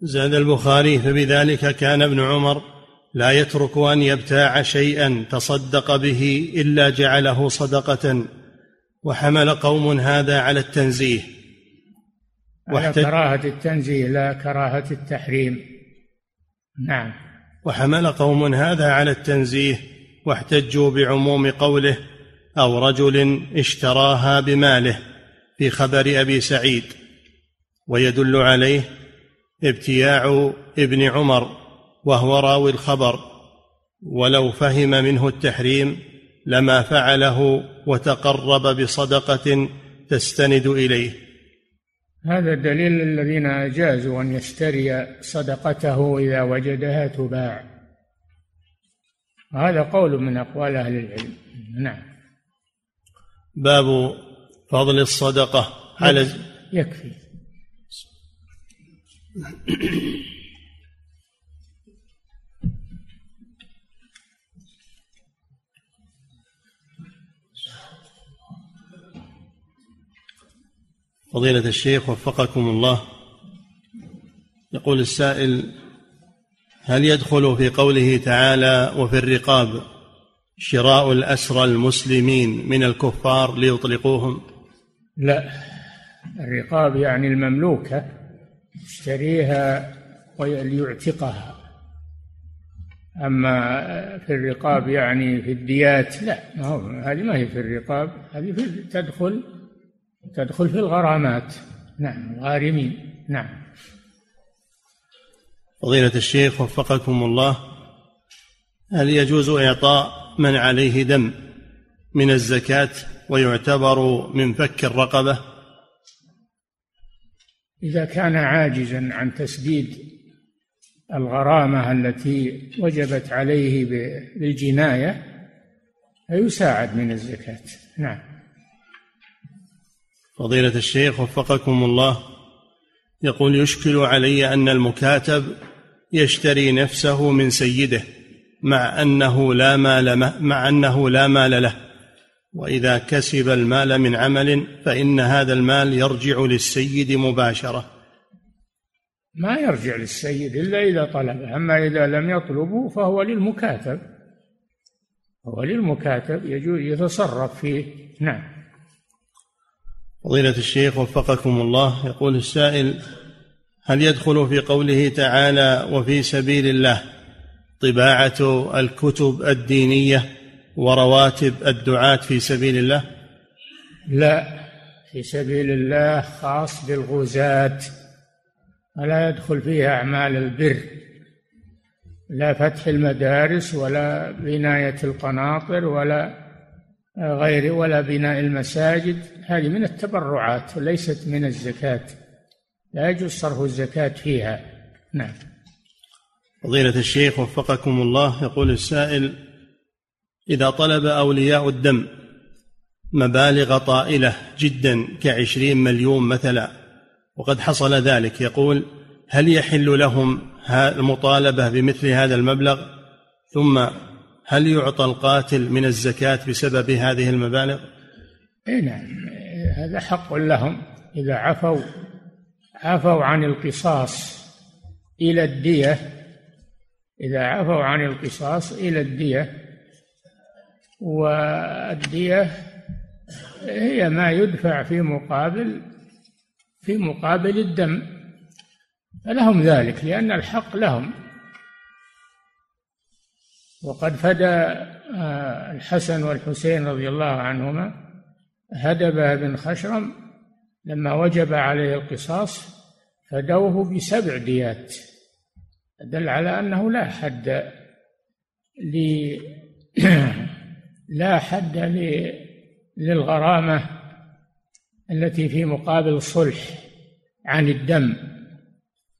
زاد البخاري فبذلك كان ابن عمر لا يترك أن يبتاع شيئا تصدق به إلا جعله صدقة وحمل قوم هذا على التنزيه. على كراهة التنزيه لا كراهة التحريم. نعم. وحمل قوم هذا على التنزيه واحتجوا بعموم قوله أو رجل اشتراها بماله في خبر أبي سعيد. ويدل عليه ابتياع ابن عمر. وهو راوي الخبر ولو فهم منه التحريم لما فعله وتقرب بصدقة تستند إليه. هذا دليل الذين أجازوا أن يشتري صدقته إذا وجدها تباع. هذا قول من أقوال أهل العلم. نعم. باب فضل الصدقة على يكفي. فضيلة الشيخ وفقكم الله. يقول السائل هل يدخل في قوله تعالى وفي الرقاب شراء الأسرى المسلمين من الكفار ليطلقوهم؟ لا. الرقاب يعني المملوكة يشتريها وليعتقها أما في الرقاب يعني في الديات لا. ما هو هذه ما هي في الرقاب هذه في تدخل تدخل في الغرامات. نعم الغارمين. نعم. فضيلة الشيخ وفقكم الله هل يجوز إعطاء من عليه دم من الزكاة ويعتبر من فك الرقبة؟ إذا كان عاجزا عن تسديد الغرامة التي وجبت عليه بالجناية فيساعد من الزكاة. نعم. فضيلة الشيخ وفقكم الله. يقول يشكل علي أن المكاتب يشتري نفسه من سيده مع أنه لا مال مع أنه لا مال له. وإذا كسب المال من عمل فإن هذا المال يرجع للسيد مباشرة. ما يرجع للسيد إلا إذا طلبه أما إذا لم يطلبه فهو للمكاتب. هو للمكاتب يجوز يتصرف فيه. نعم. فضيلة الشيخ وفقكم الله. يقول السائل هل يدخل في قوله تعالى وفي سبيل الله طباعة الكتب الدينية ورواتب الدعاة في سبيل الله؟ لا في سبيل الله خاص بالغزاة ولا يدخل فيها أعمال البر لا فتح المدارس ولا بناية القناطر ولا غير ولا بناء المساجد. هذه من التبرعات وليست من الزكاة. لا يجوز صرف الزكاة فيها. نعم. فضيلة الشيخ وفقكم الله يقول السائل إذا طلب أولياء الدم مبالغ طائلة جدا كعشرين مليون مثلا وقد حصل ذلك يقول هل يحل لهم المطالبة بمثل هذا المبلغ؟ ثم هل يعطى القاتل من الزكاة بسبب هذه المبالغ؟ اي نعم. هذا حق لهم. إذا عفوا عفوا عن القصاص إلى الدية. إذا عفوا عن القصاص إلى الدية والدية هي ما يدفع في مقابل في مقابل الدم. فلهم ذلك لأن الحق لهم. وقد فدى آه، الحسن والحسين رضي الله عنهما هدبه بن خشرم لما وجب عليه القصاص فدوه بسبع ديات دل على أنه لا حد ل لا حد للغرامة التي في مقابل الصلح عن الدم.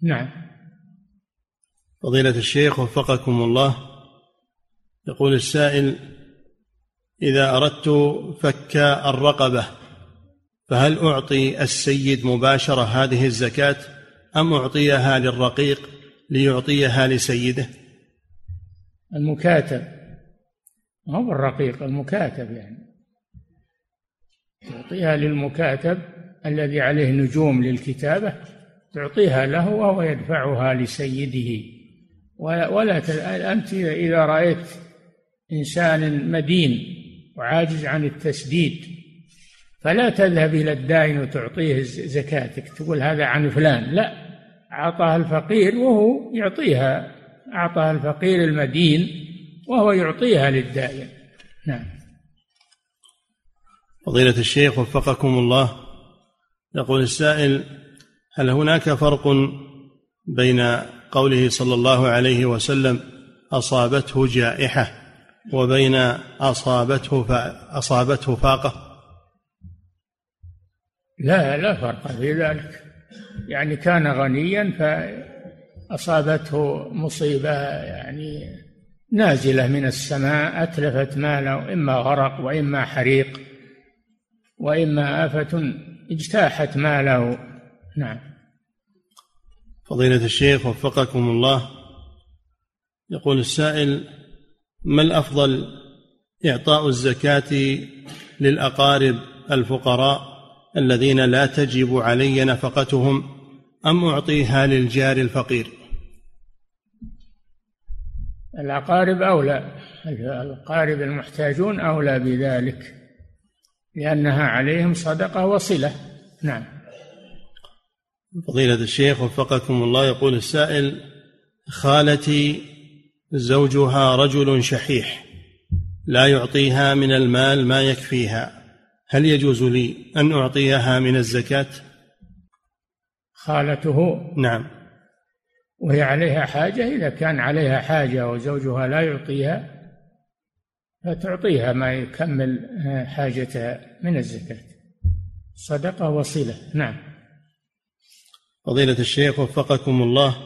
نعم. فضيلة الشيخ وفقكم الله يقول السائل إذا أردت فك الرقبة فهل أعطي السيد مباشرة هذه الزكاة أم أعطيها للرقيق ليعطيها لسيده؟ المكاتب. ما هو الرقيق المكاتب يعني. تعطيها للمكاتب الذي عليه نجوم للكتابة تعطيها له وهو يدفعها لسيده. ولا, ولا أنت إذا رأيت إنسان مدين وعاجز عن التسديد. فلا تذهب إلى الدائن وتعطيه زكاتك. تقول هذا عن فلان. لا أعطاها الفقير وهو يعطيها. أعطاها الفقير المدين وهو يعطيها للدائن نعم. فضيلة الشيخ وفقكم الله يقول السائل هل هناك فرق بين قوله صلى الله عليه وسلم أصابته جائحة وبين أصابته أصابته فاقة. لا لا فرق في ذلك. يعني كان غنيا فأصابته مصيبة يعني نازلة من السماء أتلفت ماله إما غرق وإما حريق وإما آفة اجتاحت ماله. نعم. فضيلة الشيخ وفقكم الله. يقول السائل ما الأفضل إعطاء الزكاة للأقارب الفقراء الذين لا تجب علي نفقتهم أم أعطيها للجار الفقير؟ الأقارب أولى الاقارب المحتاجون أولى بذلك لأنها عليهم صدقة وصلة. نعم. فضيلة الشيخ وفقكم الله يقول السائل خالتي زوجها رجل شحيح لا يعطيها من المال ما يكفيها. هل يجوز لي أن أعطيها من الزكاة؟ خالته؟ نعم. وهي عليها حاجة؟ إذا كان عليها حاجة وزوجها لا يعطيها فتعطيها ما يكمل حاجتها من الزكاة. صدقة وصلة. نعم. فضيلة الشيخ وفقكم الله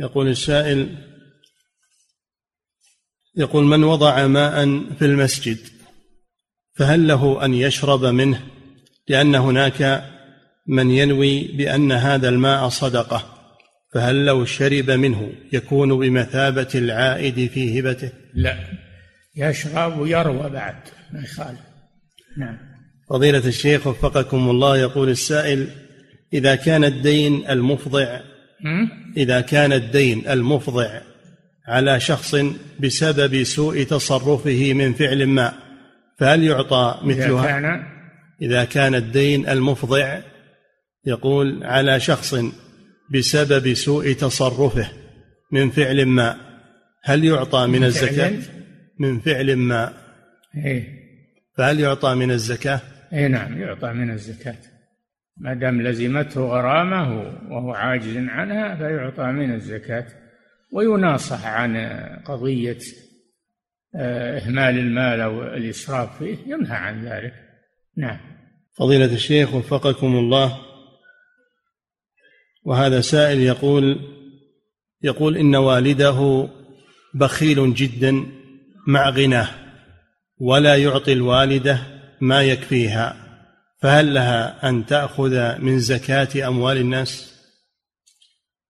يقول السائل يقول من وضع ماء في المسجد فهل له أن يشرب منه؟ لأن هناك من ينوي بأن هذا الماء صدقة فهل لو شرب منه يكون بمثابة العائد في هبته؟ لا يشرب ويروى بعد ما يخالف. نعم. فضيلة الشيخ وفقكم الله يقول السائل إذا كان الدين المفضع إذا كان الدين المفضع على شخص بسبب سوء تصرفه من فعل ما فهل يعطى مثلها؟ إذا كان إذا كان الدين المفضع يقول على شخص بسبب سوء تصرفه من فعل ما هل يعطى من الزكاة؟ من فعل ما. إيه. فهل يعطى من الزكاة؟ إيه نعم يعطى من الزكاة. ما دام لزمته غرامة وهو عاجز عنها فيعطى من الزكاة. ويناصح عن قضية آه، إهمال المال أو الإسراف فيه ينهى عن ذلك. نعم. فضيلة الشيخ وفقكم الله. وهذا سائل يقول يقول إن والده بخيل جدا مع غناه ولا يعطي الوالدة ما يكفيها فهل لها أن تأخذ من زكاة أموال الناس؟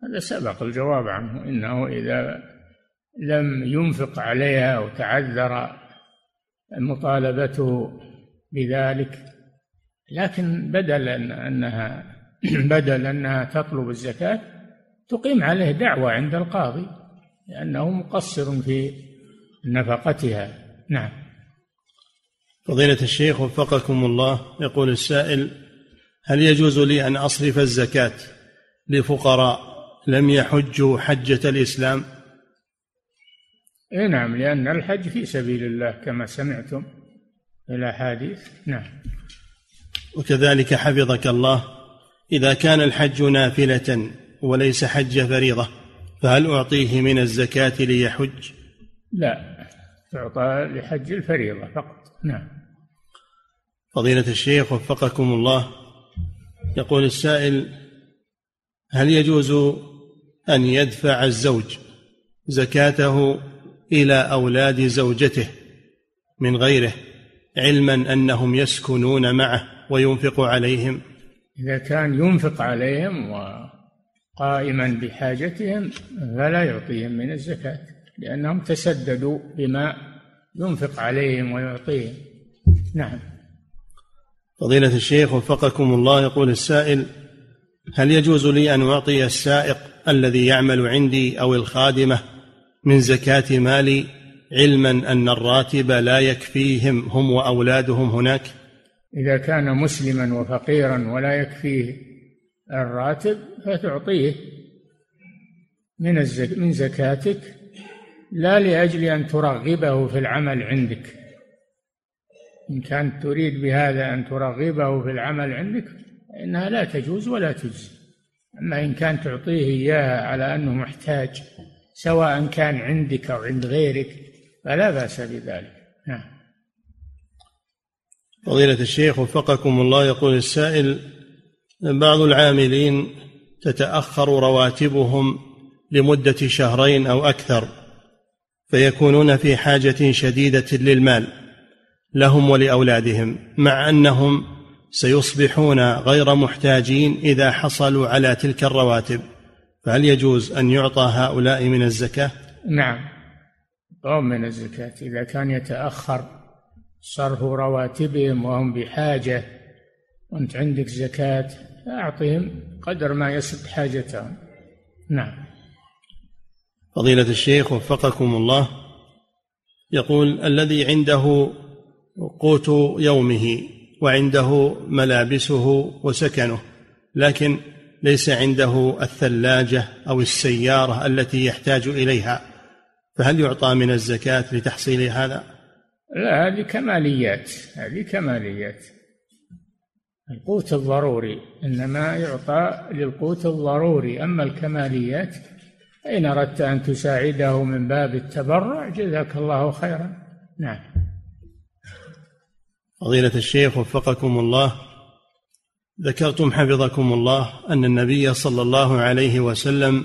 هذا سبق الجواب عنه إنه إذا لم ينفق عليها وتعذر مطالبته بذلك لكن بدل أنها بدل أنها تطلب الزكاة تقيم عليه دعوة عند القاضي لأنه مقصر في نفقتها. نعم. فضيلة الشيخ وفقكم الله يقول السائل هل يجوز لي أن أصرف الزكاة لفقراء؟ لم يحجوا حجة الإسلام؟ اي نعم لأن الحج في سبيل الله كما سمعتم في الأحاديث نعم. وكذلك حفظك الله إذا كان الحج نافلة وليس حج فريضة فهل أعطيه من الزكاة ليحج؟ لا تعطى لحج الفريضة فقط. نعم. فضيلة الشيخ وفقكم الله يقول السائل هل يجوز أن يدفع الزوج زكاته إلى أولاد زوجته من غيره علما أنهم يسكنون معه وينفق عليهم. إذا كان ينفق عليهم وقائما بحاجتهم فلا يعطيهم من الزكاة لأنهم تسددوا بما ينفق عليهم ويعطيهم. نعم. فضيلة الشيخ وفقكم الله يقول السائل هل يجوز لي أن أعطي السائق الذي يعمل عندي أو الخادمة من زكاة مالي علما أن الراتب لا يكفيهم هم وأولادهم هناك؟ إذا كان مسلما وفقيرا ولا يكفيه الراتب فتعطيه من الزك من زكاتك لا لأجل أن ترغبه في العمل عندك. إن كانت تريد بهذا أن ترغبه في العمل عندك فإنها لا تجوز ولا تجزي. أما إن كان تعطيه إياها على أنه محتاج سواء كان عندك أو عند غيرك فلا بأس بذلك. نعم. فضيلة الشيخ وفقكم الله يقول السائل بعض العاملين تتأخر رواتبهم لمدة شهرين أو أكثر فيكونون في حاجة شديدة للمال لهم ولأولادهم مع أنهم سيصبحون غير محتاجين إذا حصلوا على تلك الرواتب. فهل يجوز أن يعطى هؤلاء من الزكاة؟ نعم أو من الزكاة. إذا كان يتأخر صرف رواتبهم وهم بحاجة وأنت عندك زكاة فاعطهم قدر ما يسد حاجتهم. نعم. فضيلة الشيخ وفقكم الله. يقول الذي عنده قوت يومه وعنده ملابسه وسكنه لكن ليس عنده الثلاجة أو السيارة التي يحتاج إليها. فهل يعطى من الزكاة لتحصيل هذا؟ لا هذه كماليات هذه كماليات. القوت الضروري إنما يعطى للقوت الضروري. أما الكماليات إن أردت أن تساعده من باب التبرع جزاك الله خيرا. نعم. فضيلة الشيخ وفقكم الله ذكرتم حفظكم الله أن النبي صلى الله عليه وسلم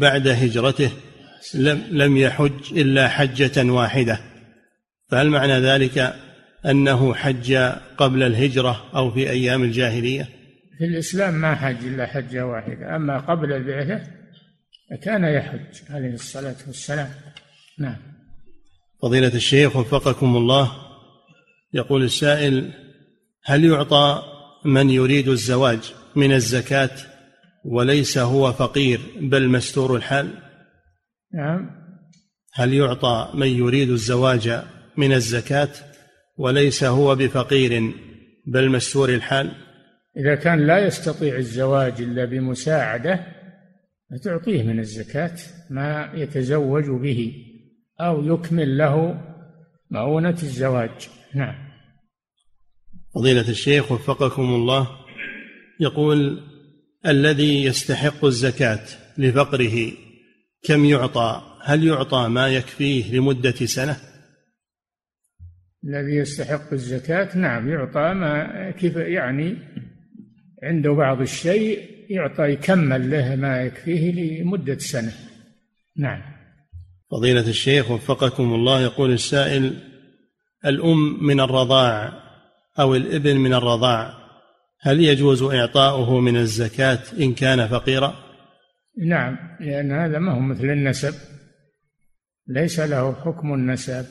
بعد هجرته لم لم يحج إلا حجة واحدة. فهل معنى ذلك أنه حج قبل الهجرة أو في أيام الجاهلية؟ في الإسلام ما حج إلا حجة واحدة أما قبل البعثة فكان يحج عليه الصلاة والسلام. نعم. فضيلة الشيخ وفقكم الله يقول السائل هل يعطى من يريد الزواج من الزكاة وليس هو فقير بل مستور الحال؟ نعم. هل يعطى من يريد الزواج من الزكاة وليس هو بفقير بل مستور الحال؟ إذا كان لا يستطيع الزواج إلا بمساعدة فتعطيه من الزكاة ما يتزوج به أو يكمل له مؤونة الزواج. نعم. فضيلة الشيخ وفقكم الله يقول الذي يستحق الزكاة لفقره كم يعطى؟ هل يعطى ما يكفيه لمدة سنة؟ الذي يستحق الزكاة نعم يعطى ما كيف يعني عنده بعض الشيء يعطى يكمل له ما يكفيه لمدة سنة. نعم. فضيلة الشيخ وفقكم الله يقول السائل الأم من الرضاع أو الإبن من الرضاع هل يجوز إعطاؤه من الزكاة إن كان فقيرا؟ نعم لأن هذا ما هو مثل النسب. ليس له حكم النسب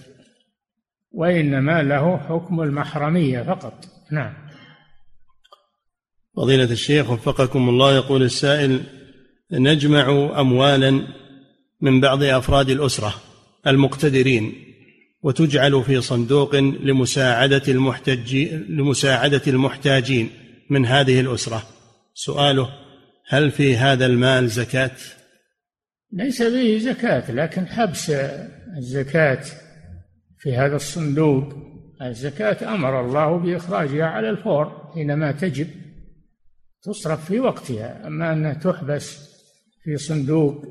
وإنما له حكم المحرمية فقط. نعم. فضيلة الشيخ وفقكم الله يقول السائل نجمع أموالا من بعض أفراد الأسرة المقتدرين وتجعل في صندوق لمساعدة المحتجين لمساعدة المحتاجين من هذه الأسرة. سؤاله هل في هذا المال زكاة؟ ليس به زكاة لكن حبس الزكاة في هذا الصندوق. الزكاة أمر الله بإخراجها على الفور حينما تجب تصرف في وقتها. أما أنها تحبس في صندوق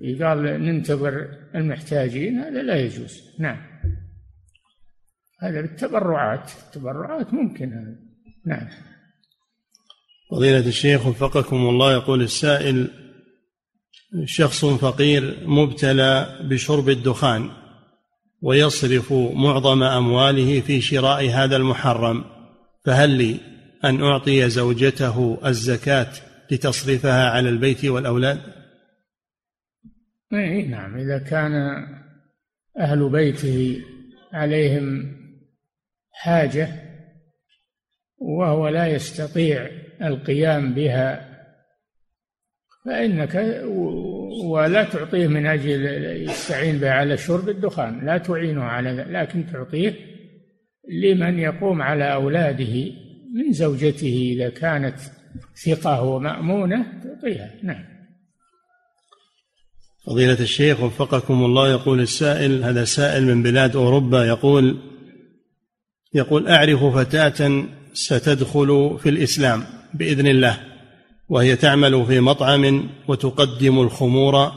يقال ننتظر المحتاجين هذا لا يجوز. نعم. هذا بالتبرعات التبرعات ممكن. هذا نعم. فضيلة الشيخ وفقكم الله يقول السائل شخص فقير مبتلى بشرب الدخان ويصرف معظم أمواله في شراء هذا المحرم فهل لي أن أعطي زوجته الزكاة لتصرفها على البيت والأولاد؟ اي نعم. إذا كان أهل بيته عليهم حاجة وهو لا يستطيع القيام بها فإنك ولا تعطيه من أجل يستعين به على شرب الدخان لا تعينه على لكن تعطيه لمن يقوم على أولاده من زوجته إذا كانت ثقة ومأمونة تعطيها. نعم. فضيلة الشيخ وفقكم الله يقول السائل هذا سائل من بلاد أوروبا يقول يقول أعرف فتاة ستدخل في الإسلام بإذن الله وهي تعمل في مطعم وتقدم الخمور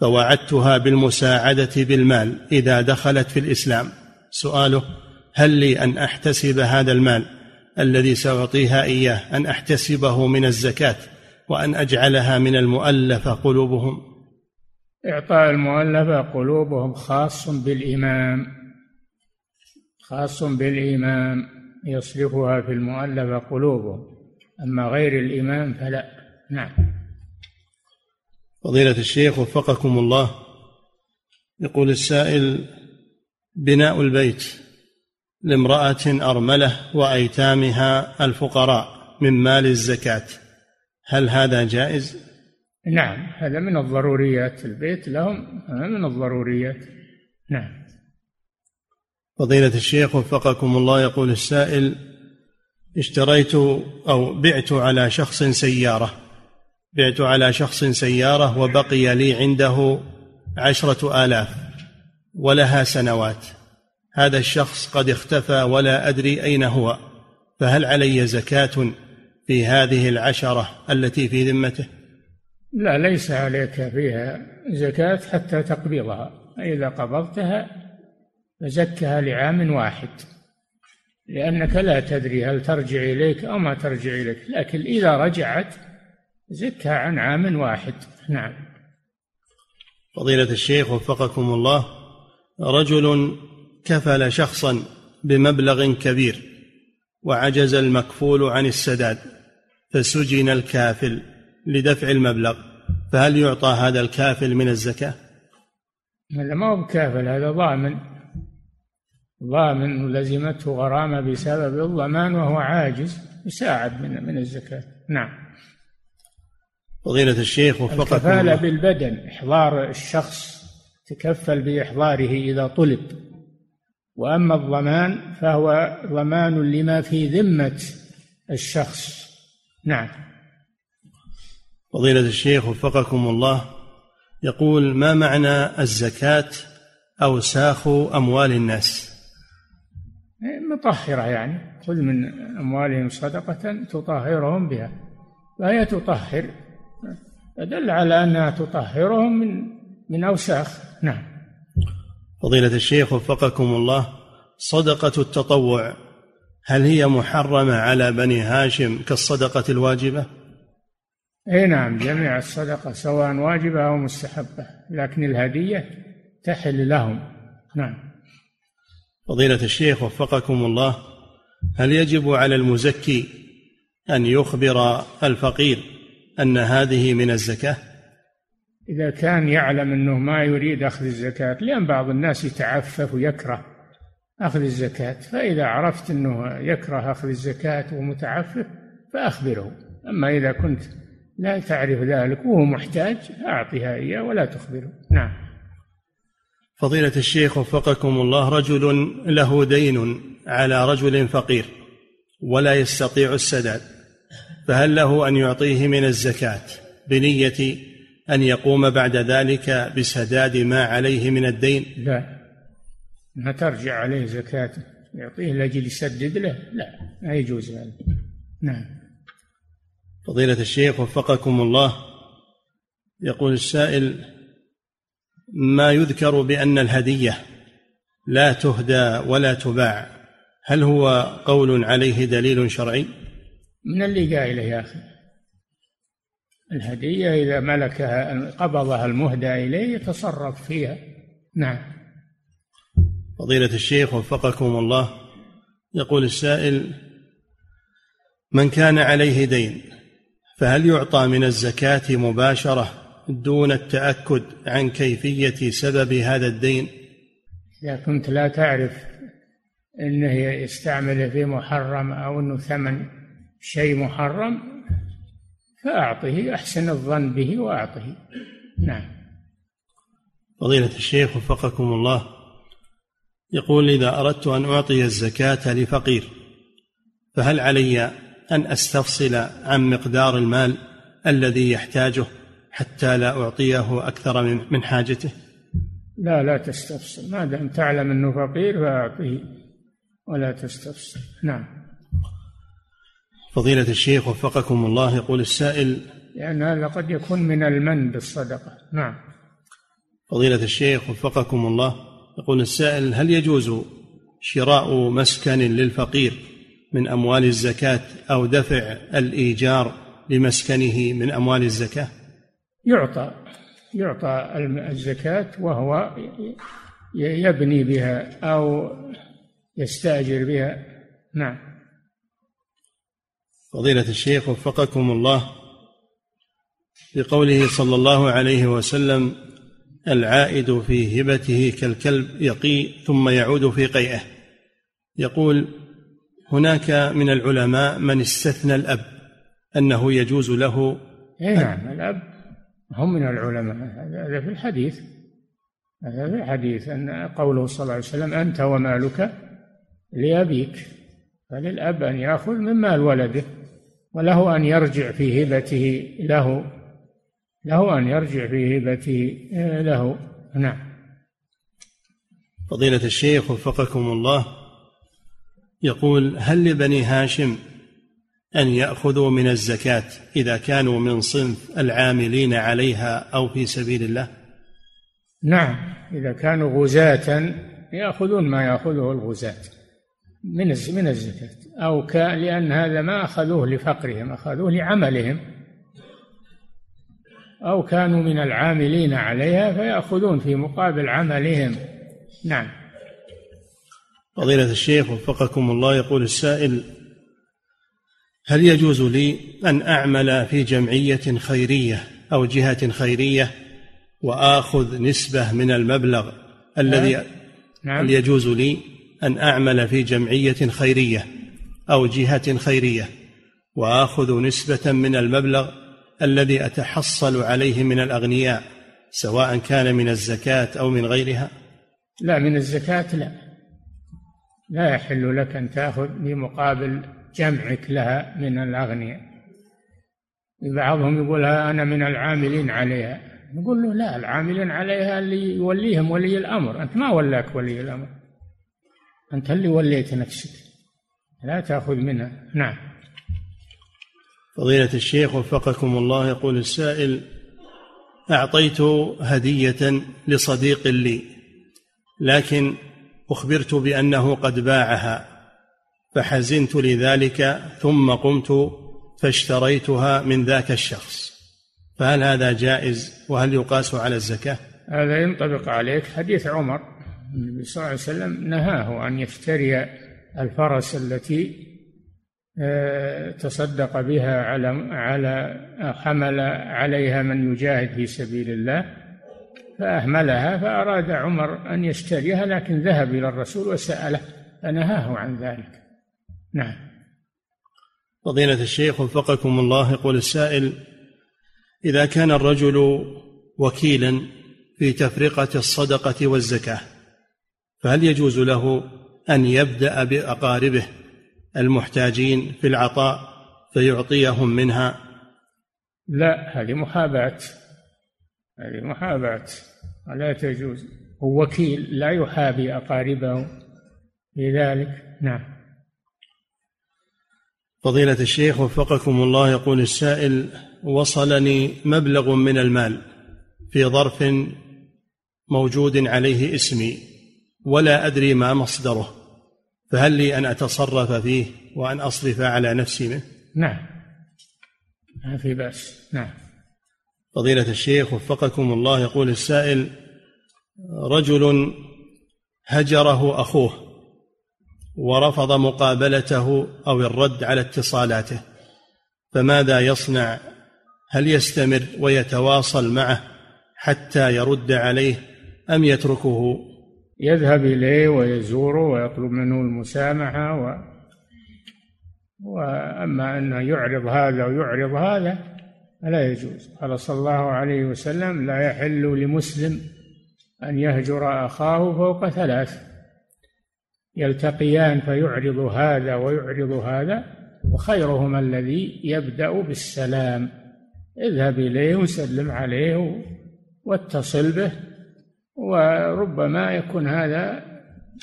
فوعدتها بالمساعدة بالمال إذا دخلت في الإسلام. سؤاله هل لي أن أحتسب هذا المال الذي سأعطيها إياه أن أحتسبه من الزكاة وأن أجعلها من المؤلفه قلوبهم؟ إعطاء المؤلفه قلوبهم خاص بالإمام خاص بالإمام يصرفها في المؤلفه قلوبهم. أما غير الإمام فلا. نعم. فضيلة الشيخ وفقكم الله يقول السائل بناء البيت لامرأة أرملة وأيتامها الفقراء من مال الزكاة هل هذا جائز؟ نعم هذا من الضروريات البيت لهم من الضروريات. نعم. فضيلة الشيخ وفقكم الله يقول السائل اشتريت أو بعت على شخص سيارة. بعت على شخص سيارة وبقي لي عنده عشرة آلاف ولها سنوات. هذا الشخص قد اختفى ولا أدري أين هو فهل علي زكاة في هذه العشرة التي في ذمته؟ لا ليس عليك فيها زكاة حتى تقبضها. فإذا قبضتها فزكها لعام واحد لأنك لا تدري هل ترجع إليك أو ما ترجع إليك. لكن إذا رجعت زكها عن عام واحد. نعم. فضيلة الشيخ وفقكم الله رجل كفل شخصا بمبلغ كبير وعجز المكفول عن السداد فسجن الكافل. لدفع المبلغ فهل يعطى هذا الكافل من الزكاة؟ هذا ما هو بكافل هذا ضامن. ضامن لزمته غرامة بسبب الضمان وهو عاجز يساعد من من الزكاة. نعم. فضيلة الشيخ وفقكم الكفالة الله. بالبدن إحضار الشخص تكفل بإحضاره إذا طلب. وأما الضمان فهو ضمان لما في ذمة الشخص. نعم. فضيلة الشيخ وفقكم الله يقول ما معنى الزكاة أوساخ أموال الناس مطهرة يعني خذ من أموالهم صدقة تطهرهم بها فهي تطهر دل على أنها تطهرهم من من أوساخ نعم فضيلة الشيخ وفقكم الله صدقة التطوع هل هي محرمة على بني هاشم كالصدقة الواجبة؟ اي نعم جميع الصدقة سواء واجبة أو مستحبة لكن الهدية تحل لهم. نعم. فضيلة الشيخ وفقكم الله هل يجب على المزكي أن يخبر الفقير أن هذه من الزكاة؟ إذا كان يعلم أنه ما يريد أخذ الزكاة لأن بعض الناس يتعفف ويكره أخذ الزكاة فإذا عرفت أنه يكره أخذ الزكاة ومتعفف فأخبره. أما إذا كنت لا تعرف ذلك وهو محتاج أعطها إياه ولا تخبره. نعم. فضيلة الشيخ وفقكم الله رجل له دين على رجل فقير ولا يستطيع السداد فهل له أن يعطيه من الزكاة بنية أن يقوم بعد ذلك بسداد ما عليه من الدين؟ لا. ما ترجع عليه زكاته يعطيه لأجل يسدد له؟ لا ما يجوز ذلك. نعم. فضيلة الشيخ وفقكم الله يقول السائل ما يذكر بأن الهدية لا تهدى ولا تباع هل هو قول عليه دليل شرعي؟ من اللي قايله يا أخي؟ الهدية إذا ملكها قبضها المهدى إليه يتصرف فيها. نعم. فضيلة الشيخ وفقكم الله يقول السائل من كان عليه دين فهل يعطى من الزكاة مباشرة دون التأكد عن كيفية سبب هذا الدين؟ إذا كنت لا تعرف أنه يستعمله في محرم أو أنه ثمن شيء محرم فأعطه أحسن الظن به وأعطه. نعم. فضيلة الشيخ وفقكم الله يقول إذا أردت أن أعطي الزكاة لفقير فهل علي أن أستفصل عن مقدار المال الذي يحتاجه حتى لا أعطيه أكثر من حاجته. لا لا تستفصل. ما دام تعلم أنه فقير فأعطيه ولا تستفصل. نعم. فضيلة الشيخ وفقكم الله يقول السائل لأن هذا قد يكون من المن بالصدقة. نعم. فضيلة الشيخ وفقكم الله يقول السائل هل يجوز شراء مسكن للفقير من أموال الزكاة أو دفع الإيجار لمسكنه من أموال الزكاة؟ يعطى يعطى الزكاة وهو يبني بها أو يستأجر بها. نعم. فضيلة الشيخ وفقكم الله بقوله صلى الله عليه وسلم العائد في هبته كالكلب يقي ثم يعود في قيئه. يقول هناك من العلماء من استثنى الأب أنه يجوز له اي نعم الأب هم من العلماء. هذا في الحديث. هذا في الحديث أن قوله صلى الله عليه وسلم أنت ومالك لأبيك فللأب أن يأخذ من مال ولده وله أن يرجع في هبته له له أن يرجع في هبته له. نعم. فضيلة الشيخ وفقكم الله يقول هل لبني هاشم أن يأخذوا من الزكاة إذا كانوا من صنف العاملين عليها أو في سبيل الله؟ نعم إذا كانوا غزاة يأخذون ما يأخذه الغزاة من من الزكاة أو كان لأن هذا ما أخذوه لفقرهم أخذوه لعملهم. أو كانوا من العاملين عليها فيأخذون في مقابل عملهم. نعم. فضيلة الشيخ وفقكم الله يقول السائل هل يجوز لي أن أعمل في جمعية خيرية أو جهة خيرية وآخذ نسبة من المبلغ الذي نعم. هل يجوز لي أن أعمل في جمعية خيرية أو جهة خيرية وآخذ نسبة من المبلغ الذي أتحصل عليه من الأغنياء سواء كان من الزكاة أو من غيرها؟ لا من الزكاة لا. لا يحل لك أن تأخذ بمقابل جمعك لها من الأغنياء. بعضهم يقول أنا من العاملين عليها. نقول له لا العاملين عليها اللي يوليهم ولي الأمر. أنت ما ولاك ولي الأمر. أنت اللي وليت نفسك. لا تأخذ منها. نعم. فضيلة الشيخ وفقكم الله يقول السائل أعطيت هدية لصديق لي لكن أخبرت بأنه قد باعها فحزنت لذلك ثم قمت فاشتريتها من ذاك الشخص. فهل هذا جائز؟ وهل يقاس على الزكاة؟ هذا ينطبق عليك. حديث عمر النبي صلى الله عليه وسلم نهاه أن يشتري الفرس التي آه، تصدق بها على على حمل عليها من يجاهد في سبيل الله. فأهملها فأراد عمر أن يشتريها لكن ذهب إلى الرسول وسأله فنهاه عن ذلك. نعم. فضيلة الشيخ وفقكم الله يقول السائل إذا كان الرجل وكيلا في تفرقة الصدقة والزكاة فهل يجوز له أن يبدأ بأقاربه المحتاجين في العطاء فيعطيهم منها؟ لا هذه محاباة هذه محاباة لا تجوز. هو وكيل لا يحابي أقاربه. في ذلك نعم. فضيلة الشيخ وفقكم الله يقول السائل وصلني مبلغ من المال في ظرف موجود عليه اسمي ولا أدري ما مصدره فهل لي أن أتصرف فيه وأن أصرف على نفسي منه؟ نعم. ما في بأس. نعم. فضيلة الشيخ وفقكم الله يقول السائل رجل هجره أخوه ورفض مقابلته أو الرد على اتصالاته فماذا يصنع؟ هل يستمر ويتواصل معه حتى يرد عليه أم يتركه؟ يذهب إليه ويزوره ويطلب منه المسامحة و... وأما أنه يعرض هذا ويعرض هذا فلا يجوز. قال صلى الله عليه وسلم لا يحل لمسلم أن يهجر أخاه فوق ثلاث. يلتقيان فيعرض هذا ويعرض هذا وخيرهما الذي يبدأ بالسلام. اذهب إليه وسلم عليه واتصل به وربما يكون هذا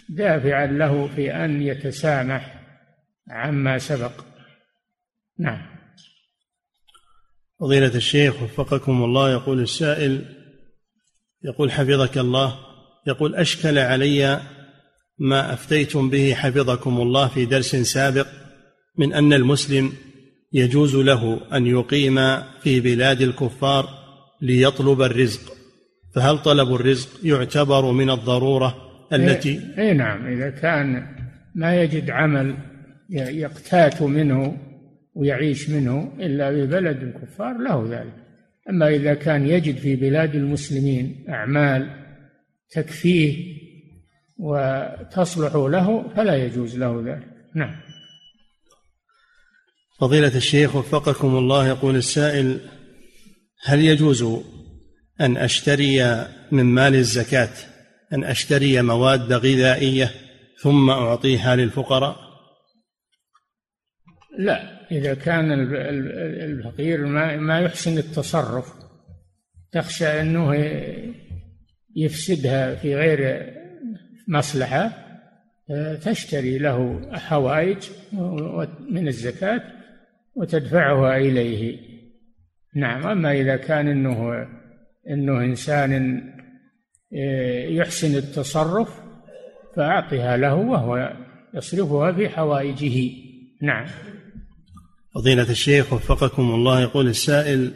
دافعا له في أن يتسامح عما سبق. نعم. فضيلة الشيخ وفقكم الله يقول السائل يقول حفظك الله يقول أشكل علي ما أفتيتم به حفظكم الله في درس سابق من أن المسلم يجوز له أن يقيم في بلاد الكفار ليطلب الرزق. فهل طلب الرزق يعتبر من الضرورة التي اي إيه نعم إذا كان ما يجد عمل يقتات منه ويعيش منه إلا ببلد الكفار له ذلك. أما إذا كان يجد في بلاد المسلمين أعمال تكفيه وتصلح له فلا يجوز له ذلك. نعم. فضيلة الشيخ وفقكم الله يقول السائل هل يجوز أن أشتري من مال الزكاة أن أشتري مواد غذائية ثم أعطيها للفقراء؟ لا. إذا كان الفقير ما يحسن التصرف تخشى أنه يفسدها في غير مصلحة تشتري له حوائج من الزكاة وتدفعها إليه. نعم أما إذا كان إنه إنه إنسان آه، يحسن التصرف فأعطها له وهو يصرفها في حوائجه. نعم. فضيلة الشيخ وفقكم الله. يقول السائل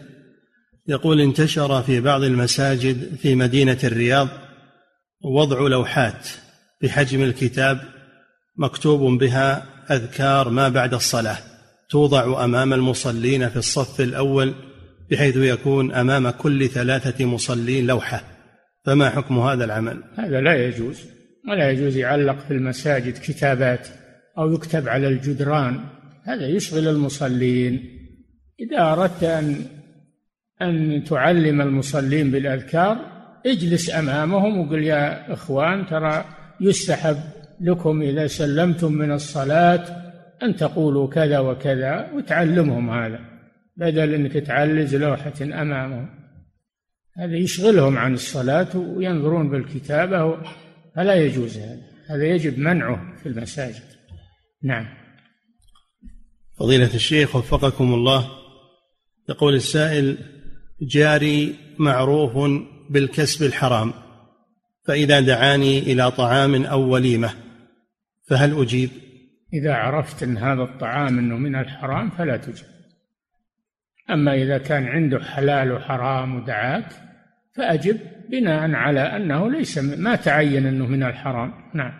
يقول انتشر في بعض المساجد في مدينة الرياض وضع لوحات بحجم الكتاب مكتوب بها أذكار ما بعد الصلاة توضع أمام المصلين في الصف الأول بحيث يكون أمام كل ثلاثة مصلين لوحة. فما حكم هذا العمل؟ هذا لا يجوز ولا يجوز يعلق في المساجد كتابات أو يكتب على الجدران هذا يشغل المصلين. إذا أردت أن أن تعلم المصلين بالأذكار اجلس أمامهم وقل يا إخوان ترى يستحب لكم إذا سلمتم من الصلاة أن تقولوا كذا وكذا وتعلمهم هذا بدل أنك تعلج لوحة أمامهم. هذا يشغلهم عن الصلاة وينظرون بالكتابة فلا يجوز هذا. هذا يجب منعه في المساجد. نعم. فضيلة الشيخ وفقكم الله يقول السائل جاري معروف بالكسب الحرام فإذا دعاني إلى طعام أو وليمة فهل أجيب؟ إذا عرفت أن هذا الطعام أنه من الحرام فلا تجب أما إذا كان عنده حلال وحرام ودعاك فأجب بناء على أنه ليس ما تعين أنه من الحرام. نعم.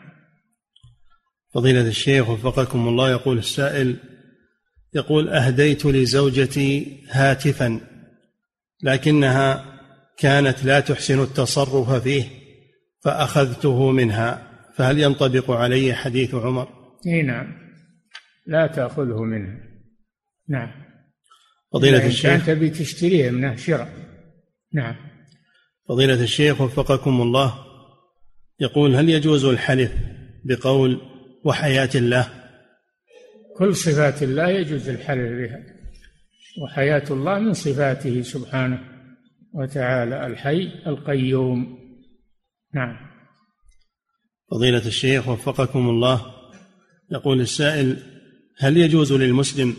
فضيلة الشيخ وفقكم الله يقول السائل يقول أهديت لزوجتي هاتفا لكنها كانت لا تحسن التصرف فيه فأخذته منها. فهل ينطبق علي حديث عمر؟ إي نعم. لا تأخذه منها نعم. فضيلة الشيخ. تبي تشتريه منه شراء. نعم. فضيلة الشيخ وفقكم الله. يقول هل يجوز الحلف بقول وحياة الله؟ كل صفات الله يجوز الحلف بها وحياة الله من صفاته سبحانه وتعالى الحي القيوم. نعم. فضيلة الشيخ وفقكم الله. يقول السائل هل يجوز للمسلم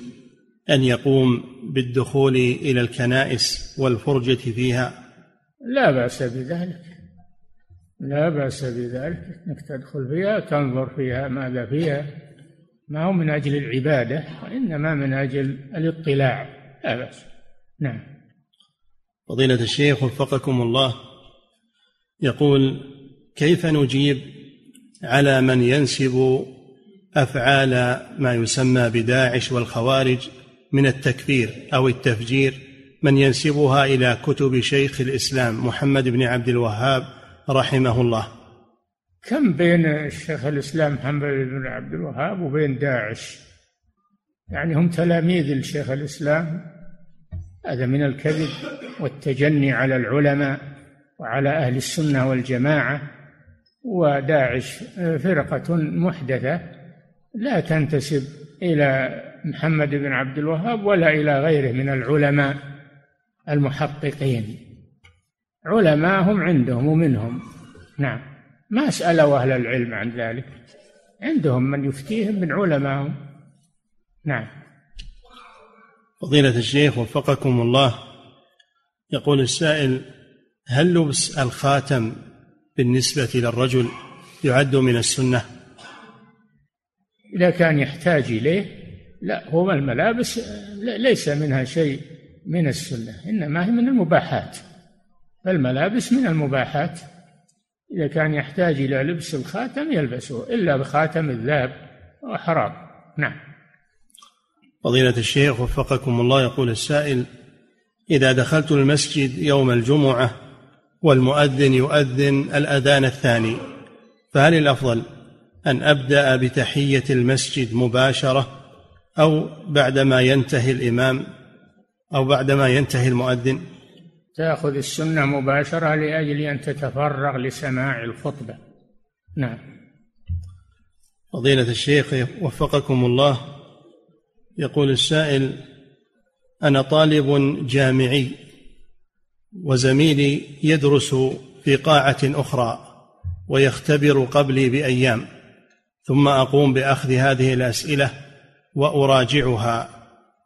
أن يقوم بالدخول إلى الكنائس والفرجة فيها؟ لا بأس بذلك. لا بأس بذلك. إنك تدخل فيها تنظر فيها ماذا فيها. ما هو من أجل العبادة وإنما من أجل الاطلاع. لا بأس. نعم. فضيلة الشيخ وفقكم الله. يقول كيف نجيب على من ينسب أفعال ما يسمى بداعش والخوارج من التكفير أو التفجير من ينسبها إلى كتب شيخ الإسلام محمد بن عبد الوهاب رحمه الله؟ كم بين الشيخ الإسلام محمد بن عبد الوهاب وبين داعش؟ يعني هم تلاميذ الشيخ الإسلام. هذا من الكذب والتجني على العلماء وعلى أهل السنة والجماعة. وداعش فرقة محدثة لا تنتسب إلى محمد بن عبد الوهاب ولا إلى غيره من العلماء المحققين. علماءهم عندهم ومنهم. نعم. ما سألوا أهل العلم عن ذلك. عندهم من يفتيهم من علمائهم نعم. فضيلة الشيخ وفقكم الله يقول السائل هل لبس الخاتم بالنسبة للرجل يعد من السنة؟ إذا كان يحتاج إليه لا هو الملابس ليس منها شيء من السنة إنما هي من المباحات. فالملابس من المباحات. إذا كان يحتاج إلى لبس الخاتم يلبسه إلا بخاتم الذهب وحرام نعم. فضيلة الشيخ وفقكم الله يقول السائل إذا دخلت المسجد يوم الجمعة والمؤذن يؤذن الأذان الثاني فهل الأفضل أن أبدأ بتحية المسجد مباشرة أو بعدما ينتهي الإمام أو بعدما ينتهي المؤذن؟ تأخذ السنة مباشرة لأجل أن تتفرغ لسماع الخطبة. نعم. فضيلة الشيخ وفقكم الله يقول السائل أنا طالب جامعي وزميلي يدرس في قاعة أخرى ويختبر قبلي بأيام ثم أقوم بأخذ هذه الأسئلة وأراجعها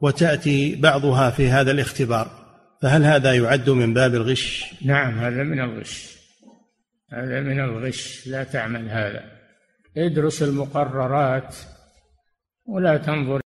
وتأتي بعضها في هذا الاختبار. فهل هذا يعد من باب الغش؟ نعم هذا من الغش. هذا من الغش. لا تعمل هذا. ادرس المقررات ولا تنظر